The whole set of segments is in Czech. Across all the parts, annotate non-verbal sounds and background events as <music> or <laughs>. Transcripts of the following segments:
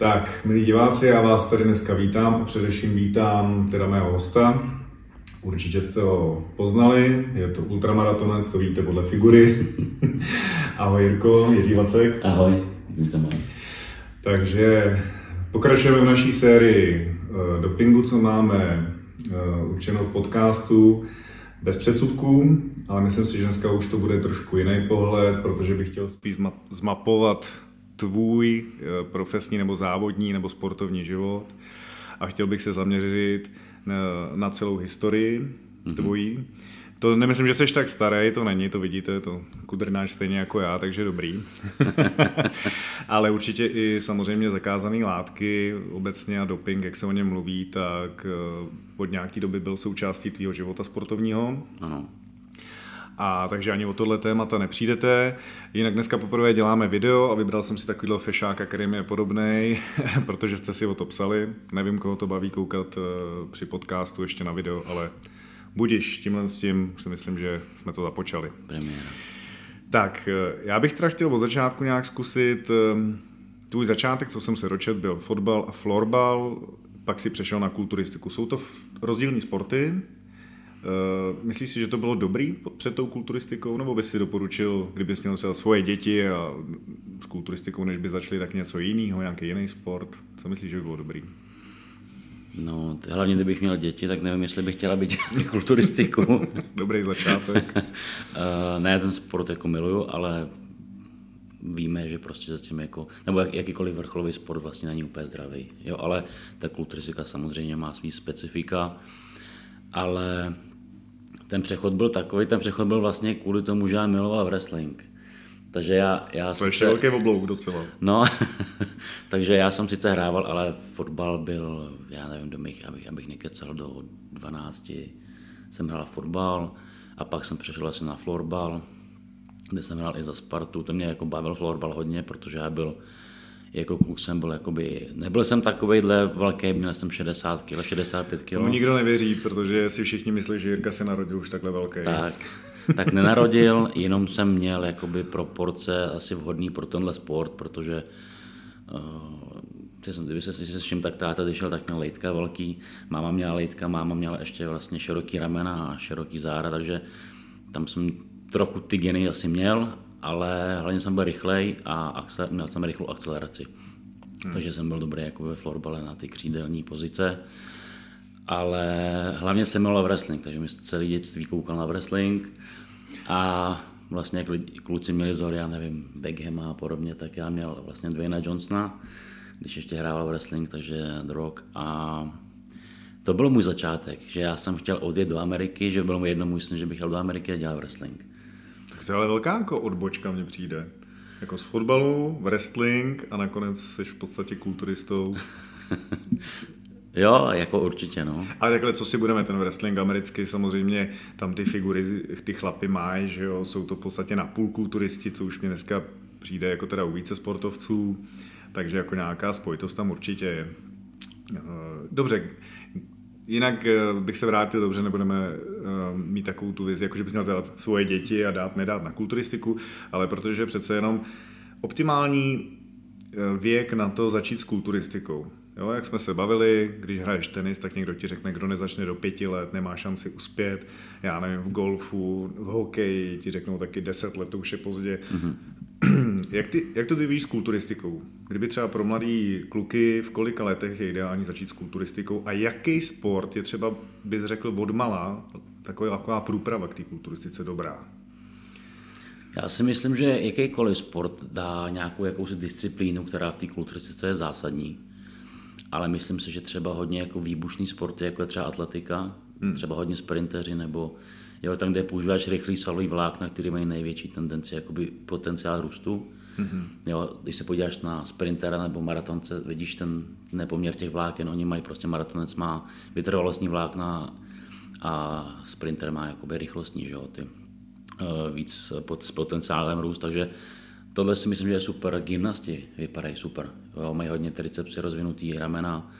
Tak, milí diváci, já vás tady dneska vítám a především vítám teda mého hosta. Určitě jste ho poznali, je to ultramaratonec, to víte podle figury. <laughs> Ahoj Jirko, Jiří Vacek. Ahoj, vítám vás. Takže pokračujeme v naší sérii eh, dopingu, co máme eh, určeno v podcastu bez předsudků, ale myslím si, že dneska už to bude trošku jiný pohled, protože bych chtěl spíš zmapovat tvůj eh, profesní nebo závodní nebo sportovní život a chtěl bych se zaměřit na, na celou historii mm-hmm. tvojí. To nemyslím, že jsi tak starý, to není, to vidíte, to kudrnáš stejně jako já, takže dobrý. <laughs> Ale určitě i samozřejmě zakázané látky obecně a doping, jak se o něm mluví, tak eh, od nějaký doby byl součástí tvýho života sportovního. Ano. A takže ani o tohle témata nepřijdete. Jinak dneska poprvé děláme video a vybral jsem si takovýhle fešáka, který mi je podobný, <laughs> protože jste si o to psali. Nevím, koho to baví koukat eh, při podcastu ještě na video, ale budiš, tímhle s tím si myslím, že jsme to započali. Premiéra. Tak, eh, já bych teda chtěl od začátku nějak zkusit, eh, tvůj začátek, co jsem se dočet, byl fotbal a florbal, pak si přešel na kulturistiku. Jsou to rozdílné sporty, myslíš si, že to bylo dobrý před tou kulturistikou, nebo bys si doporučil, kdyby měl třeba svoje děti a s kulturistikou, než by začali tak něco jiného, nějaký jiný sport? Co myslíš, že by bylo dobrý? No, hlavně kdybych měl děti, tak nevím, jestli bych chtěla být kulturistiku. <laughs> Dobrý začátek. uh, <laughs> ne, ten sport jako miluju, ale víme, že prostě zatím jako, nebo jak, jakýkoliv vrcholový sport vlastně není úplně zdravý. Jo, ale ta kulturistika samozřejmě má svý specifika, ale ten přechod byl takový, ten přechod byl vlastně kvůli tomu, že já miloval wrestling. Takže já, já to je velký oblouk docela. No, <laughs> takže já jsem sice hrával, ale fotbal byl, já nevím, do mých, abych, abych nekecel do 12, jsem hrál fotbal a pak jsem přešel asi na florbal, kde jsem hrál i za Spartu. To mě jako bavil florbal hodně, protože já byl jako kluk jsem byl jakoby, nebyl jsem takovejhle velký, měl jsem 60 kg, 65 kg. Tomu nikdo nevěří, protože si všichni myslí, že Jirka se narodil už takhle velký. Tak, tak nenarodil, jenom jsem měl jakoby proporce asi vhodný pro tenhle sport, protože uh, jsem, kdyby se s vším tak táta, když šel, tak měl lejtka velký, máma měla lejtka, máma měla ještě vlastně široký ramena a široký zára, takže tam jsem trochu ty geny asi měl ale hlavně jsem byl rychlej a měl jsem rychlou akceleraci. Hmm. Takže jsem byl dobrý jako ve florbale na ty křídelní pozice. Ale hlavně jsem měl wrestling, takže mi celý dětství koukal na wrestling. A vlastně jak kluci měli vzor, já nevím, Beckhama a podobně, tak já měl vlastně Dwayna Johnsona, když ještě hrával wrestling, takže drog. A to byl můj začátek, že já jsem chtěl odjet do Ameriky, že bylo mu jedno můj sen, že bych chtěl do Ameriky a dělat wrestling. To je ale velká jako odbočka mně přijde. Jako z fotbalu, wrestling a nakonec jsi v podstatě kulturistou. <laughs> Jo, jako určitě, no. Ale takhle, co si budeme, ten wrestling americký, samozřejmě tam ty figury, ty chlapy mají, že jo, jsou to v podstatě napůl kulturisti, co už mě dneska přijde jako teda u více sportovců, takže jako nějaká spojitost tam určitě je. Eh, dobře, Jinak eh, bych se vrátil, dobře, nebudeme eh, mít takovou tu vizi, jako že bys měl dát svoje děti a dát, nedát na kulturistiku, ale protože přece jenom optimální eh, věk na to začít s kulturistikou. Jo, jak jsme se bavili, když hraješ tenis, tak někdo ti řekne, kdo nezačne do pěti let, nemá šanci uspět. Já nevím, v golfu, v hokeji ti řeknou taky deset let, to už je pozdě. Mm-hmm. Jak, ty, jak to ty víš s kulturistikou? Kdyby třeba pro mladý kluky v kolika letech je ideální začít s kulturistikou a jaký sport je třeba, bys řekl, od malá taková, taková průprava k té kulturistice dobrá? Já si myslím, že jakýkoliv sport dá nějakou jakousi disciplínu, která v té kulturistice je zásadní. Ale myslím si, že třeba hodně jako výbušný sporty, jako je třeba atletika, hmm. třeba hodně sprinteři nebo jo, tam, kde používáš rychlý svalový vlákna, který mají největší tendenci, jakoby potenciál růstu. Mm-hmm. Jo, když se podíváš na sprintera nebo maratonce, vidíš ten nepoměr těch vláken, oni mají prostě maratonec má vytrvalostní vlákna a sprinter má jakoby rychlostní, že jo, ty uh, víc pod, s potenciálem růst, takže tohle si myslím, že je super. Gymnasti vypadají super. Jo, mají hodně tricepsy rozvinutý, ramena.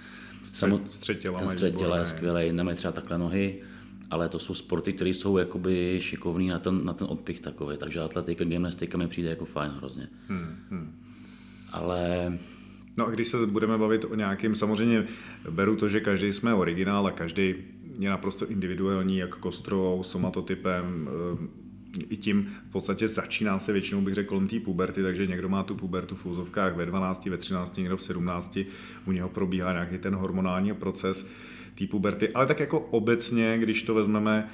Střed, těla, střed těla je skvělý, nemají třeba takhle nohy ale to jsou sporty, které jsou jakoby šikovný na ten, na ten odpich takový, takže atletika, gymnastika mi přijde jako fajn hrozně. Hmm, hmm. Ale No a když se budeme bavit o nějakým, samozřejmě beru to, že každý jsme originál a každý je naprosto individuální, jak kostrou, somatotypem, i tím v podstatě začíná se většinou, bych řekl, kolem té puberty, takže někdo má tu pubertu v úzovkách ve 12, ve 13, někdo v 17, u něho probíhá nějaký ten hormonální proces té puberty, ale tak jako obecně, když to vezmeme,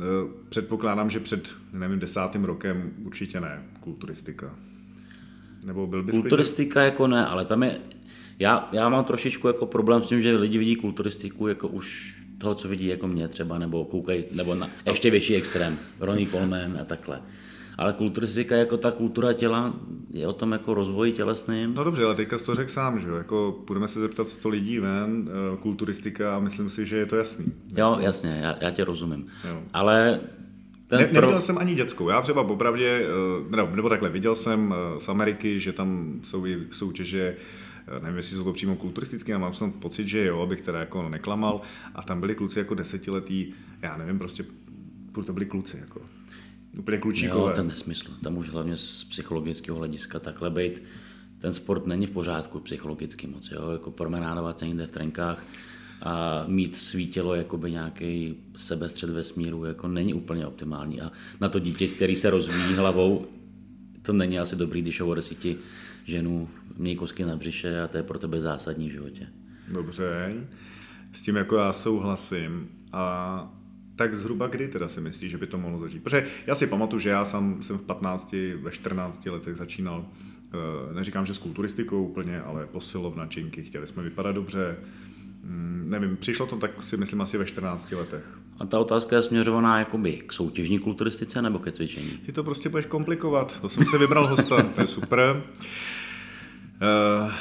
eh, předpokládám, že před, nevím, desátým rokem určitě ne, kulturistika. Nebo byl bys Kulturistika klidně? jako ne, ale tam je, já, já mám trošičku jako problém s tím, že lidi vidí kulturistiku jako už toho, co vidí jako mě třeba, nebo koukají, nebo na ještě větší extrém, Ronnie Coleman a takhle. Ale kulturistika jako ta kultura těla je o tom jako rozvoji tělesným. No dobře, ale teďka jsi to řekl sám, že jo? Jako budeme se zeptat 100 lidí ven, eh, kulturistika a myslím si, že je to jasný. Jo, jasně, já, já tě rozumím. Jo. Ale ten ne, neviděl pro... jsem ani dětskou. Já třeba popravdě, eh, nebo, takhle, viděl jsem eh, z Ameriky, že tam jsou i soutěže nevím, jestli jsou to přímo kulturistické, ale mám jsem pocit, že jo, abych teda jako neklamal. A tam byli kluci jako desetiletí, já nevím, prostě to byli kluci, jako úplně klučíkové. Jo, ten nesmysl. Tam už hlavně z psychologického hlediska takhle být, ten sport není v pořádku psychologicky moc, jo, jako promenádovat se někde v trenkách a mít svý tělo jakoby nějaký sebestřed vesmíru jako není úplně optimální a na to dítě, který se rozvíjí hlavou, to není asi dobrý, když si ti ženu měj kosky na břiše a to je pro tebe zásadní v životě. Dobře, s tím jako já souhlasím. A tak zhruba kdy teda si myslíš, že by to mohlo začít? Protože já si pamatuju, že já sám jsem v 15, ve 14 letech začínal, eh, neříkám, že s kulturistikou úplně, ale posilovna činky, chtěli jsme vypadat dobře, mm, nevím, přišlo to tak si myslím asi ve 14 letech. A ta otázka je směřovaná jakoby k soutěžní kulturistice nebo ke cvičení? Ty to prostě budeš komplikovat, to jsem si vybral hosta, to je super. Uh,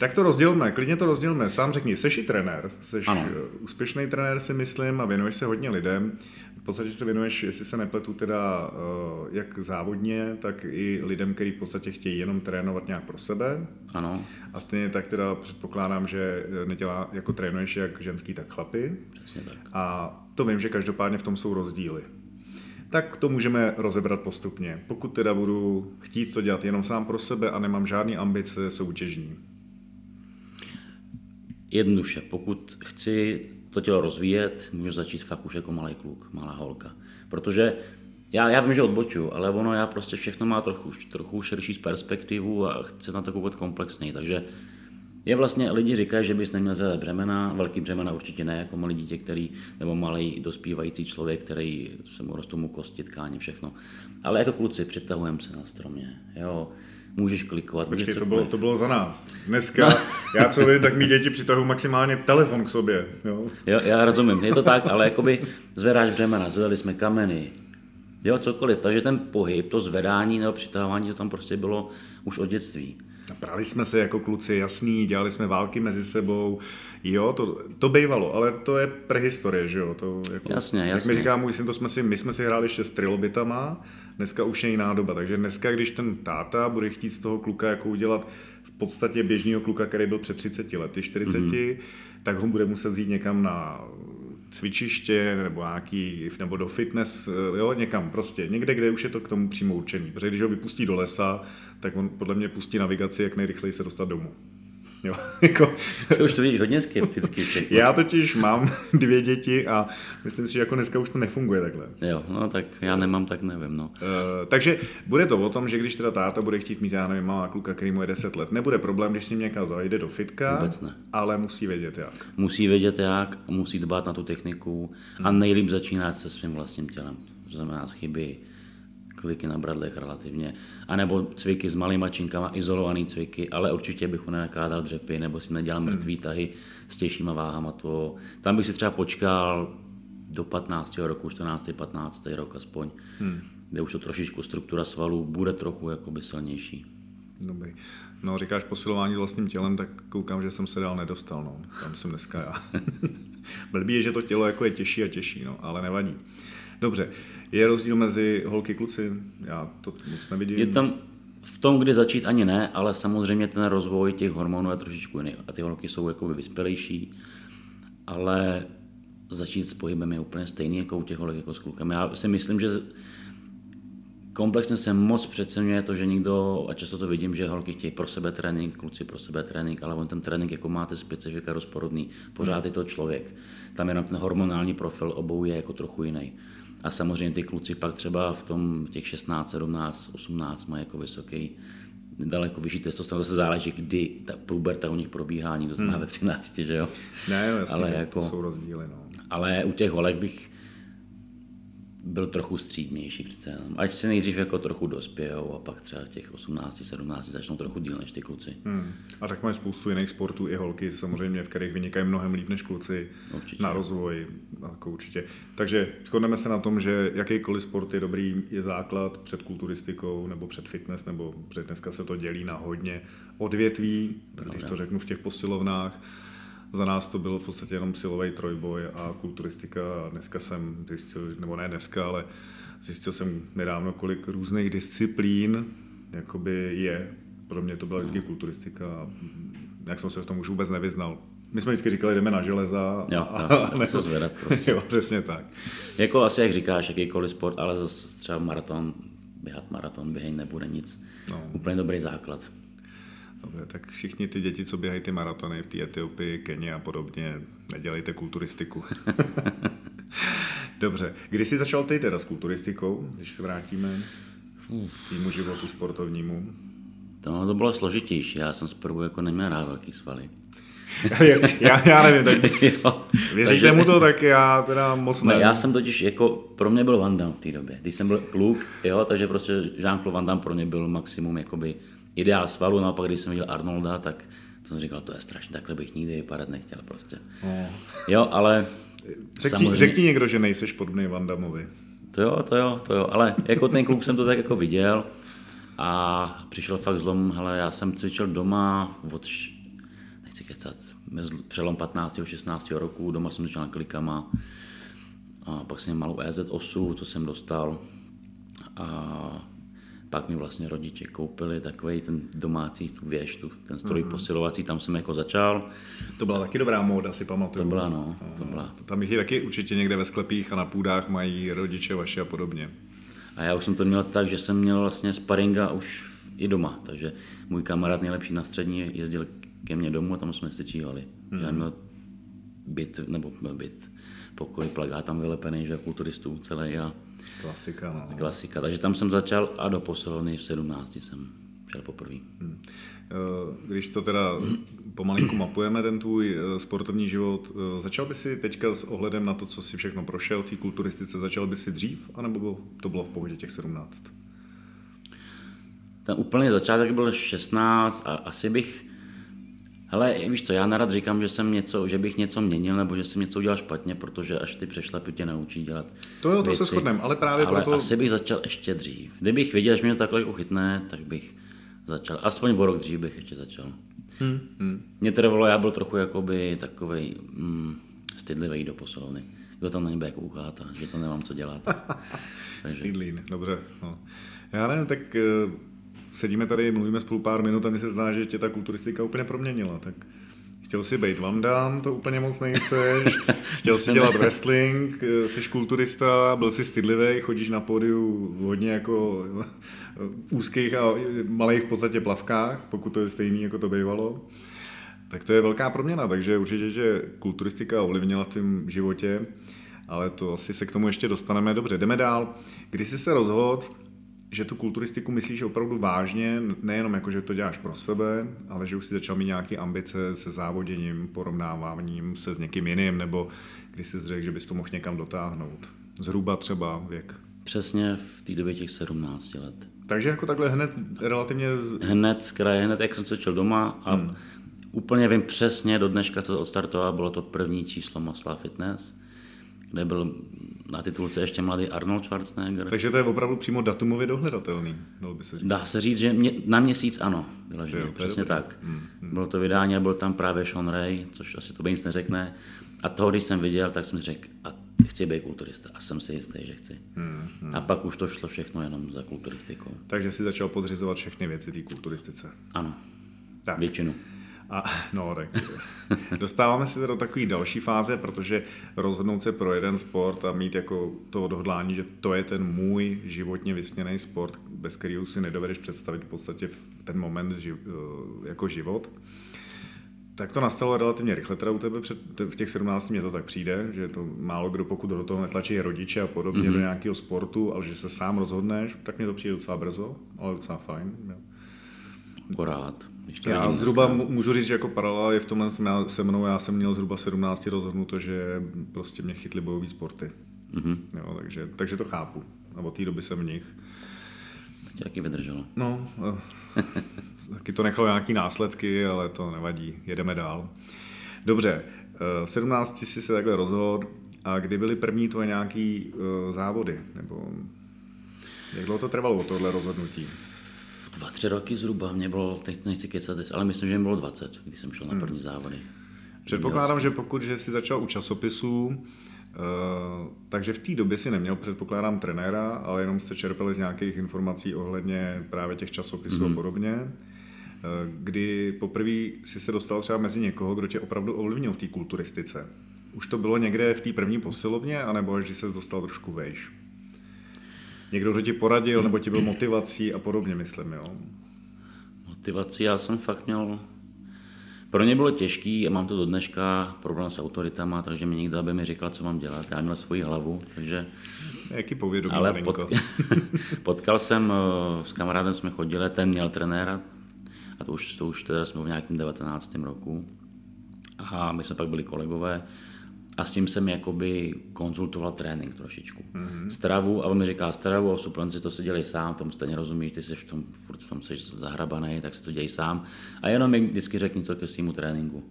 tak to rozdělme, klidně to rozdělme. Sám řekni, jsi i trenér, jsi ano. úspěšný trenér si myslím a věnuješ se hodně lidem. V podstatě se věnuješ, jestli se nepletu, teda uh, jak závodně, tak i lidem, kteří v podstatě chtějí jenom trénovat nějak pro sebe. Ano. A stejně tak teda předpokládám, že nedělá, jako trénuješ jak ženský, tak chlapy. Přesně tak. A to vím, že každopádně v tom jsou rozdíly tak to můžeme rozebrat postupně. Pokud teda budu chtít to dělat jenom sám pro sebe a nemám žádný ambice soutěžní. Jednoduše, pokud chci to tělo rozvíjet, můžu začít fakt už jako malý kluk, malá holka. Protože já, já vím, že odbočuju, ale ono já prostě všechno má trochu, trochu širší z perspektivu a chci na to koukat komplexněji. Takže je vlastně, lidi říkají, že bys neměl zvedat břemena, velký břemena určitě ne, jako malý dítě, který, nebo malý dospívající člověk, který se mu rostou mu kosti, tkáně, všechno. Ale jako kluci přitahujeme se na stromě, jo, můžeš klikovat. Počkej, to bylo, to bylo za nás. Dneska, no. <laughs> já co vím, tak mý děti přitahují maximálně telefon k sobě. Jo? jo, já rozumím, je to tak, ale jakoby zvedáš břemena, zvedali jsme kameny, jo, cokoliv. Takže ten pohyb, to zvedání nebo přitahování, to tam prostě bylo už od dětství. Prali jsme se jako kluci, jasný, dělali jsme války mezi sebou, jo, to, to bývalo, ale to je prehistorie, že jo. To jako, jasně, jasně. Jak mi říká můj syn, to jsme si, my jsme si hráli ještě s trilobitama, dneska už je jiná doba, takže dneska, když ten táta bude chtít z toho kluka jako udělat v podstatě běžného kluka, který byl před 30 lety, 40, mm-hmm. tak ho bude muset jít někam na cvičiště nebo nějaký, nebo do fitness, jo, někam prostě, někde, kde už je to k tomu přímo určený. Protože když ho vypustí do lesa, tak on podle mě pustí navigaci, jak nejrychleji se dostat domů. <laughs> Jo, <laughs> jako... Ty už to vidíš hodně skepticky všechno. Já totiž mám <laughs> dvě děti a myslím si, že jako dneska už to nefunguje takhle. Jo, no tak já nemám, tak nevím, no. Uh, takže bude to o tom, že když teda táta bude chtít mít, já nevím, má kluka, který mu je 10 let, nebude problém, když s ním někam zajde do fitka, Vůbec ne. ale musí vědět jak. Musí vědět jak, musí dbát na tu techniku a nejlíp začínat se svým vlastním tělem. To znamená chyby, kliky na bradlech relativně, anebo cviky s malýma činkama, izolovaný cviky, ale určitě bych nenakládal dřepy, nebo si nedělal hmm. mrtvý tahy s těžšíma váhama. To, tam bych si třeba počkal do 15. roku, 14. 15. rok aspoň, hmm. kde už to trošičku struktura svalů bude trochu jakoby silnější. Dobrý. No, říkáš posilování vlastním tělem, tak koukám, že jsem se dál nedostal, no. Tam jsem dneska já. <laughs> Blbý je, že to tělo jako je těžší a těžší, no, ale nevadí. Dobře, je rozdíl mezi holky kluci? Já to moc nevidím. Je tam v tom, kdy začít ani ne, ale samozřejmě ten rozvoj těch hormonů je trošičku jiný. A ty holky jsou jakoby vyspělejší, ale začít s pohybem je úplně stejný jako u těch holek jako s klukami. Já si myslím, že komplexně se moc přeceňuje to, že někdo, a často to vidím, že holky chtějí pro sebe trénink, kluci pro sebe trénink, ale on ten trénink jako máte specifika rozporodný. Pořád je to člověk. Tam jenom ten hormonální profil obou je jako trochu jiný. A samozřejmě ty kluci pak třeba v tom těch 16, 17, 18 mají jako vysoký daleko vyšší testosteron, zase záleží, kdy ta puberta u nich probíhá, někdo to má Hmm. ve 13, že jo. Ne, no, jasně, Ale ale to, jako- to jsou rozdíly. No. Ale u těch holek bych byl trochu střídnější přece jenom. Ať se nejdřív jako trochu dospějou a pak třeba těch 18, 17 začnou trochu díl než ty kluci. Hmm. A tak mají spoustu jiných sportů i holky, samozřejmě, v kterých vynikají mnohem líp než kluci Určitě. na rozvoj, jako určitě. Takže shodneme se na tom, že jakýkoliv sport je dobrý, je základ před kulturistikou nebo před fitness, nebo před dneska se to dělí na hodně odvětví, když to řeknu v těch posilovnách. Za nás to bylo v podstatě jenom silový trojboj a kulturistika a dneska jsem zjistil, nebo ne dneska, ale zjistil jsem nedávno, kolik různých disciplín jakoby je. Pro mě to byla vždycky kulturistika a jak jsem se v tom už vůbec nevyznal. My jsme vždycky říkali, jdeme na železa. Jo, a, jo, <laughs> a ne, zvedat prostě. <laughs> jo, přesně tak. Jako asi jak říkáš, jakýkoliv sport, ale zase třeba maraton, běhat maraton, běhej nebude nic. No. Úplně dobrý základ. Dobře, tak všichni ty děti, co běhají ty maratony v té Etiopii, Keni a podobně, nedělejte kulturistiku. <laughs> Dobře, kdy jsi začal ty teda s kulturistikou, když se vrátíme k tvýmu životu sportovnímu? To, to bylo složitější, já jsem zprvu jako neměl rád velký svaly. <laughs> já, já nevím, tak <laughs> jo, věříte takže- mu to, tak já teda moc Ne, ne. já jsem totiž, jako pro mě byl Van Damme v té době. Když jsem byl kluk, jo, takže prostě Jean-Claude Van Damme pro mě byl maximum jakoby ideál svalu, no a pak když jsem viděl Arnolda, tak jsem říkal, to je strašně, takhle bych nikdy vypadat nechtěl prostě. No. Jo, ale Řekni, samozřejmě- řekni někdo, že nejseš podobný Van Damovi. To jo, to jo, to jo, ale jako ten kluk jsem to tak jako viděl a přišel fakt zlom, hele, já jsem cvičil doma od, š- nechci kecat, mez- přelom 15. a 16. roku, doma jsem začal na klikama a pak jsem měl malou EZ8, co jsem dostal a pak mi vlastně rodiče koupili takový ten domácí tu věž, tu, ten stroj posilovací, tam jsem jako začal. To byla taky dobrá móda, si pamatuju. To byla, no, to byla. Tam jich je taky určitě někde ve sklepích a na půdách mají rodiče vaše a podobně. A já už jsem to měl tak, že jsem měl vlastně sparinga už i doma, takže můj kamarád nejlepší na střední jezdil ke mně domů a tam jsme se čívali. Hmm. Já měl byt, nebo byt, pokoj, plagát tam vylepený, že kulturistů celý a Klasika, no. klasika. Takže tam jsem začal a do posilovny v 17 jsem šel poprvé. Hmm. Eh, Když to teda pomalinku mapujeme, ten tvůj eh, sportovní život, eh, začal by si teďka s ohledem na to, co si všechno prošel v té kulturistice, začal by si dřív, anebo to bylo v pohodě těch 17? Ten úplný začátek byl 16 a asi bych Hele, víš co, já narad říkám, že jsem něco, že bych něco měnil nebo že jsem něco udělal špatně, protože až ty přešlapy tě naučí dělat To jo, to se věci. shodneme, ale právě ale proto- asi bych začal ještě dřív. Kdybych věděl, že mě to takhle jako chytne, tak bych začal. Aspoň o rok dřív bych ještě začal. Hmm. Hmm. Mě trvalo, já byl trochu jakoby takovej mm, stydlivý do posilovny. Kdo tam na mě bude koukat a že to nemám co dělat. <laughs> Takže, Stýdlín, dobře. No. Já nevím, tak eh, sedíme tady, mluvíme spolu pár minut a mi se zdá, že tě ta kulturistika úplně proměnila. Tak chtěl si být Van Damme, to úplně moc nejseš. <laughs> Chtěl si dělat wrestling, eh, jsi kulturista, byl jsi stydlivý, chodíš na pódiu v hodně jako eh, úzkých a malých v podstatě plavkách, pokud to je stejný, jako to bývalo. Tak to je velká proměna, takže určitě, že kulturistika ovlivnila v tvém životě, ale to asi se k tomu ještě dostaneme. Dobře, jdeme dál. Kdy jsi se rozhodl, že tu kulturistiku myslíš opravdu vážně, nejenom jako, že to děláš pro sebe, ale že už si začal mít nějaké ambice se závoděním, porovnáváním se s někým jiným, nebo když jsi řekl, že bys to mohl někam dotáhnout. Zhruba třeba věk. přesně v té době těch 17 let. Takže jako takhle hned relativně... z- Hned z kraje, hned jak jsem se čel doma a hmm. úplně vím přesně do dneška, co odstartoval, bylo to první číslo Masla Fitness, kde byl na titulce ještě mladý Arnold Schwarzenegger. Takže to je opravdu přímo datumově dohledatelný, dalo by se říct. Dá se říct, že mě, na měsíc ano, vyloženě, Jo, přesně dobrý. tak. Bylo to vydání a byl tam právě Sean Ray, což asi to by nic neřekne. A toho, když jsem viděl, tak jsem řekl, a chci být kulturista a jsem si jistý, že chci. Hmm, A pak už to šlo všechno jenom za kulturistikou. Takže si začal podřizovat všechny věci té kulturistice. Ano, Tak. většinu. A, no, tak dostáváme se do takové další fáze, protože rozhodnout se pro jeden sport a mít jako to odhodlání, že to je ten můj životně vysněný sport, bez kterého si nedovedeš představit v podstatě ten moment eh, jako život, tak to nastalo relativně rychle teda u tebe, před, v těch 17 mě to tak přijde, že to málo kdo, pokud do toho netlačí rodiče a podobně mm-hmm. do nějakého sportu, ale že se sám rozhodneš, tak mě to přijde docela brzo, ale docela fajn. Jo. Akorát. Já zhruba můžu říct, že jako paralela je v tomhle se mnou, já jsem měl zhruba 17 rozhodnuto, že prostě mě chytly bojové sporty. Mm-hmm. Jo, takže, takže to chápu. A od té doby jsem v nich. Tě taky vydrželo. No, eh, taky to nechalo nějaký následky, ale to nevadí, jedeme dál. Dobře, v eh, 17 si se takhle rozhodl a kdy byly první tvoje nějaký uh, závody? Nebo jak dlouho to trvalo, tohle rozhodnutí? Dva, tři roky zhruba, mě bylo, teď nechci kecat, ale myslím, že mi bylo 20, když jsem šel na hmm. první závody. Předpokládám, že pokud že jsi začal u časopisů, Uh, takže v té době si neměl, předpokládám, trenéra, ale jenom jste čerpali z nějakých informací ohledně právě těch časopisů mm-hmm. a mhm. podobně. Uh, kdy poprvé si se dostal třeba mezi někoho, kdo tě opravdu ovlivnil v té kulturistice. Už to bylo někde v té první posilovně, anebo až když se dostal trošku vejš? Někdo, kdo ti poradil, nebo ti byl motivací a podobně, myslím, jo? Motivací já jsem fakt měl pro mě bylo těžký a mám to do dneška problém s autoritama, takže mi nikdo aby mi říkal, co mám dělat. Já měl svoji hlavu, takže... Jaký povědomí, Ale pot... <laughs> potkal jsem, eh, s kamarádem jsme chodili, ten měl trenéra, a to už, to už teda jsme v nějakém 19. roku. A my jsme pak byli kolegové a s tím jsem jakoby konzultoval trénink trošičku. Mm-hmm. Stravu, a on mi říká, stravu a suplementaci to se dělej sám, tomu stejně rozumíš, ty jsi v tom, furt v tom jsi zahrabaný, tak se to dělej sám. A jenom mi vždycky řekni co ke svýmu tréninku.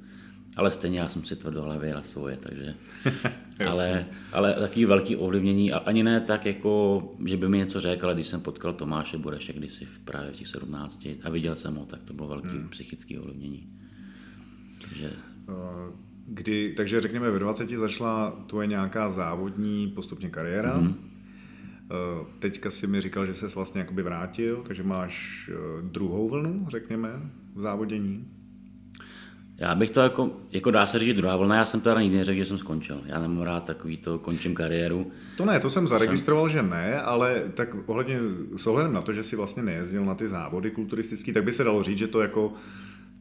Ale stejně já jsem si tvrdohlavě na svoje, takže... <laughs> ale, ale takový velký ovlivnění, a ani ne tak jako, že by mi něco řekl, ale když jsem potkal Tomáše Bureše kdysi v právě v těch 17 a viděl jsem ho, tak to bylo velký hmm. psychický ovlivnění. Takže... Uh Kdy, takže řekněme, ve 20 začala tvoje nějaká závodní postupně kariéra. Mm-hmm. Teďka si mi říkal, že se vlastně jakoby vrátil, takže máš eh, druhou vlnu, řekněme, v závodění. Já bych to jako, jako dá se říct druhá vlna, já jsem teda nikdy neřekl, že jsem skončil. Já nemám rád takový to, končím kariéru. To ne, to jsem zaregistroval, že ne, ale tak ohledně, s ohledem na to, že si vlastně nejezdil na ty závody kulturistické, tak by se dalo říct, že to jako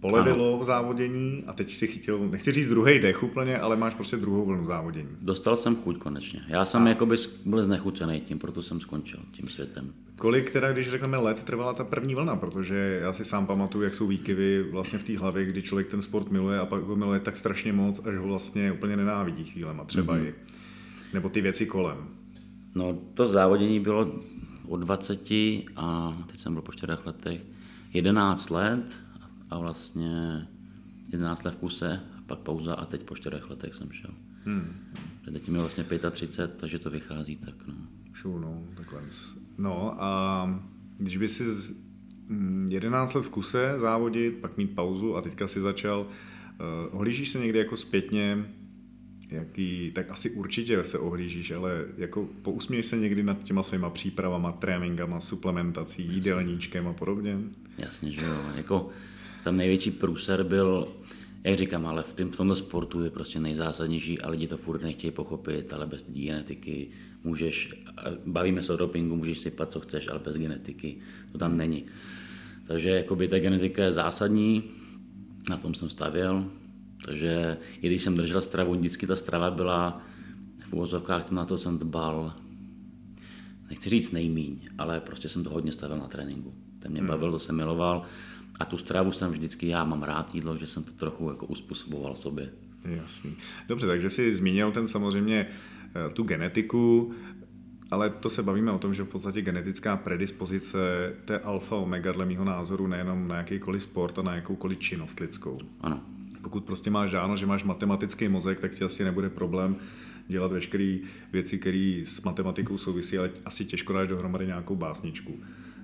polevilo ano. v závodění a teď si chytil, nechci říct druhý dech úplně, ale máš prostě druhou vlnu závodění. Dostal jsem chuť konečně. Já jsem a... jakoby byl znechucený tím, proto jsem skončil tím světem. Kolik teda, když řekneme let, trvala ta první vlna, protože já si sám pamatuju, jak jsou výkyvy vlastně v té hlavě, kdy člověk ten sport miluje a pak ho miluje tak strašně moc, až ho vlastně úplně nenávidí chvílema, třeba mm-hmm. i. Nebo ty věci kolem. No to závodění bylo od 20 a teď jsem byl po 4 letech 11 let a vlastně 11 let v kuse, pak pauza a teď po čtyřech letech jsem šel. Hmm. Teď mi vlastně 35, takže to vychází tak. No. Šul, no, takhle. No a když by si 11 let v kuse závodit, pak mít pauzu a teďka si začal, uh, ohlížíš se někdy jako zpětně, jaký, tak asi určitě se ohlížíš, ale jako pousměješ se někdy nad těma svýma přípravama, tréninkama, suplementací, jídelníčkem a podobně? Jasně, že jo. Jako, tam největší průser byl, jak říkám, ale v, tým, v tomto sportu je prostě nejzásadnější a lidi to furt nechtějí pochopit, ale bez genetiky můžeš, bavíme se o dopingu, můžeš sypat, co chceš, ale bez genetiky to tam není. Takže jakoby ta genetika je zásadní, na tom jsem stavěl, takže i když jsem držel stravu, vždycky ta strava byla v úvozovkách, na to jsem dbal, nechci říct nejmíň, ale prostě jsem to hodně stavil na tréninku. Ten mě hmm. bavil, to jsem miloval a tu stravu jsem vždycky, já mám rád jídlo, že jsem to trochu jako uspůsoboval sobě. Jasný. Dobře, takže jsi zmínil ten samozřejmě eh, tu genetiku, ale to se bavíme o tom, že v podstatě genetická predispozice, je alfa omega dle mého názoru nejenom na jakýkoliv sport a na jakoukoliv činnost lidskou. Ano. Pokud prostě máš dáno, že máš matematický mozek, tak ti asi nebude problém dělat veškeré věci, které s matematikou souvisí, ale asi těžko dáš dohromady nějakou básničku.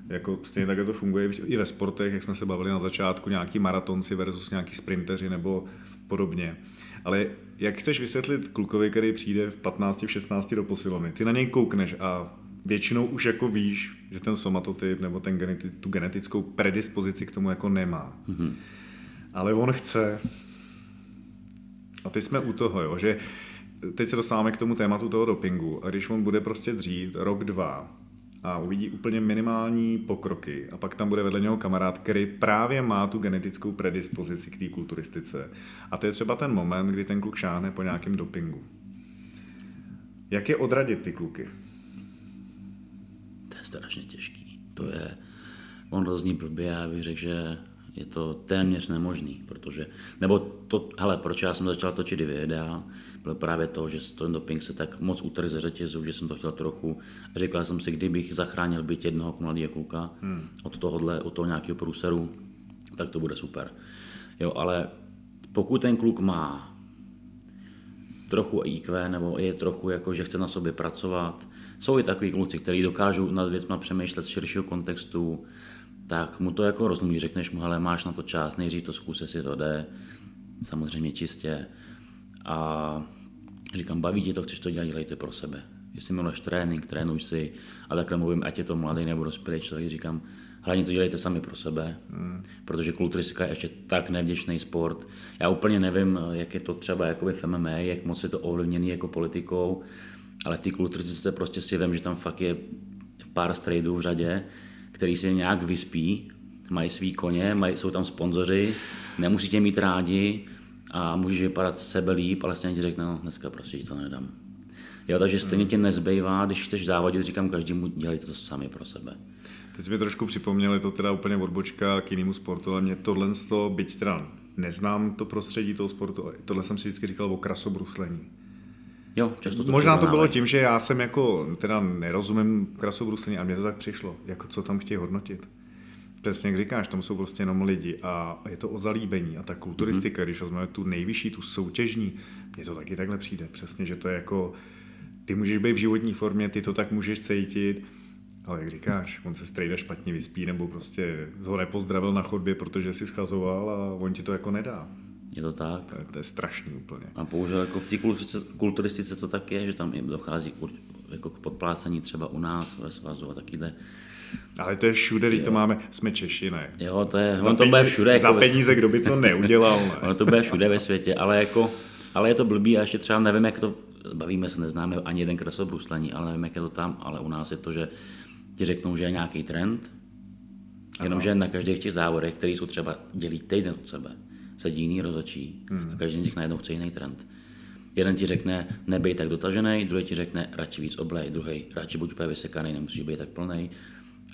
Jako stejně tak to funguje i ve sportech, jak jsme se bavili na začátku, nějaký maratonci versus nějaký sprinteři nebo podobně. Ale jak chceš vysvětlit klukovi, který přijde v 15, v 16 do posilovny? Ty na něj koukneš a většinou už jako víš, že ten somatotyp nebo ten geneti- tu genetickou predispozici k tomu jako nemá. Mm-hmm. ale on chce. A teď jsme u toho, jo, že teď se dostáváme k tomu tématu toho dopingu a když on bude prostě dřít rok, dva a uvidí úplně minimální pokroky a pak tam bude vedle něho kamarád, který právě má tu genetickou predispozici k té kulturistice. A to je třeba ten moment, kdy ten kluk šáhne po nějakém dopingu. Jak je odradit ty kluky? To je strašně těžký. To je, on rozní blbě, já bych řekl, že je to téměř nemožný, protože, nebo to, hele, proč já jsem začal točit videa, bylo právě to, že ten doping se tak moc utrhl ze řetězu, že jsem to chtěl trochu. Řekl jsem si, kdybych zachránil byt jednoho mladého kluka hmm. od tohohle, od toho nějakého průseru, tak to bude super. Jo, ale pokud ten kluk má trochu IQ, nebo je trochu jako, že chce na sobě pracovat, jsou i takový kluci, kteří dokážou nad věcmi přemýšlet z širšího kontextu, tak mu to jako rozumí, řekneš mu, hele, máš na to čas, nejdřív to zkus, jestli to jde, samozřejmě čistě. A říkám, baví tě to, chceš to dělat, dělejte pro sebe. Jestli miluješ trénink, trénuj si a takhle mluvím, ať je to mladý nebo dospělý člověk, říkám, hlavně to dělejte sami pro sebe, hmm. protože kulturistika je ještě tak nevděčný sport. Já úplně nevím, jak je to třeba jakoby v MMA, jak moc je to ovlivněný jako politikou, ale v té kulturistice prostě si vím, že tam fakt je pár strejdů v řadě, který si nějak vyspí, mají svý koně, mají, jsou tam sponzoři, nemusíte mít rádi a můžeš vypadat sebe líp, ale stejně ti řekne, no dneska prostě ti to nedám. Jo, takže stejně ti nezbývá, když chceš závodit, říkám každému, dělejte to sami pro sebe. Teď mi trošku připomněli to teda úplně odbočka k jinému sportu, ale mě tohle, byť teda neznám to prostředí toho sportu, tohle jsem si vždycky říkal o krasobruslení. Jo, často to Možná to bylo tím, že já jsem jako, teda nerozumím krasobruslení a mně to tak přišlo, jako co tam chtějí hodnotit. Přesně jak říkáš, tam jsou prostě jenom lidi a je to o zalíbení a ta kulturistika, mm-hmm. když vezmeme tu nejvyšší, tu soutěžní, mně to taky takhle přijde. Přesně, že to je jako, ty můžeš být v životní formě, ty to tak můžeš cítit, ale jak říkáš, on se strejda špatně vyspí nebo prostě ho nepozdravil na chodbě, protože si schazoval a on ti to jako nedá. Je to tak. To je, to je strašný úplně. A bohužel jako v té kulturistice to tak je, že tam dochází k, jako k podplácení třeba u nás ve svazu a taky jde. Ale to je všude, když to máme, jsme Češi, ne? Jo, to je, on to bude všude. Jako za peníze, kdo by co neudělal, ne? <laughs> ono to bude všude ve světě, ale jako, ale je to blbý a ještě třeba nevím, jak to, bavíme se, neznáme ani jeden krasobruslení, ale nevím, jak je to tam, ale u nás je to, že ti řeknou, že je nějaký trend, jenomže na každých těch závodech, které jsou třeba dělí týden od sebe, sedí jiný rozočí hmm. a každý z nich najednou chce jiný trend. Jeden ti řekne, nebej tak dotažený, druhý ti řekne, radši víc oblej, druhý, radši buď úplně vysekaný, nemusíš být tak plný.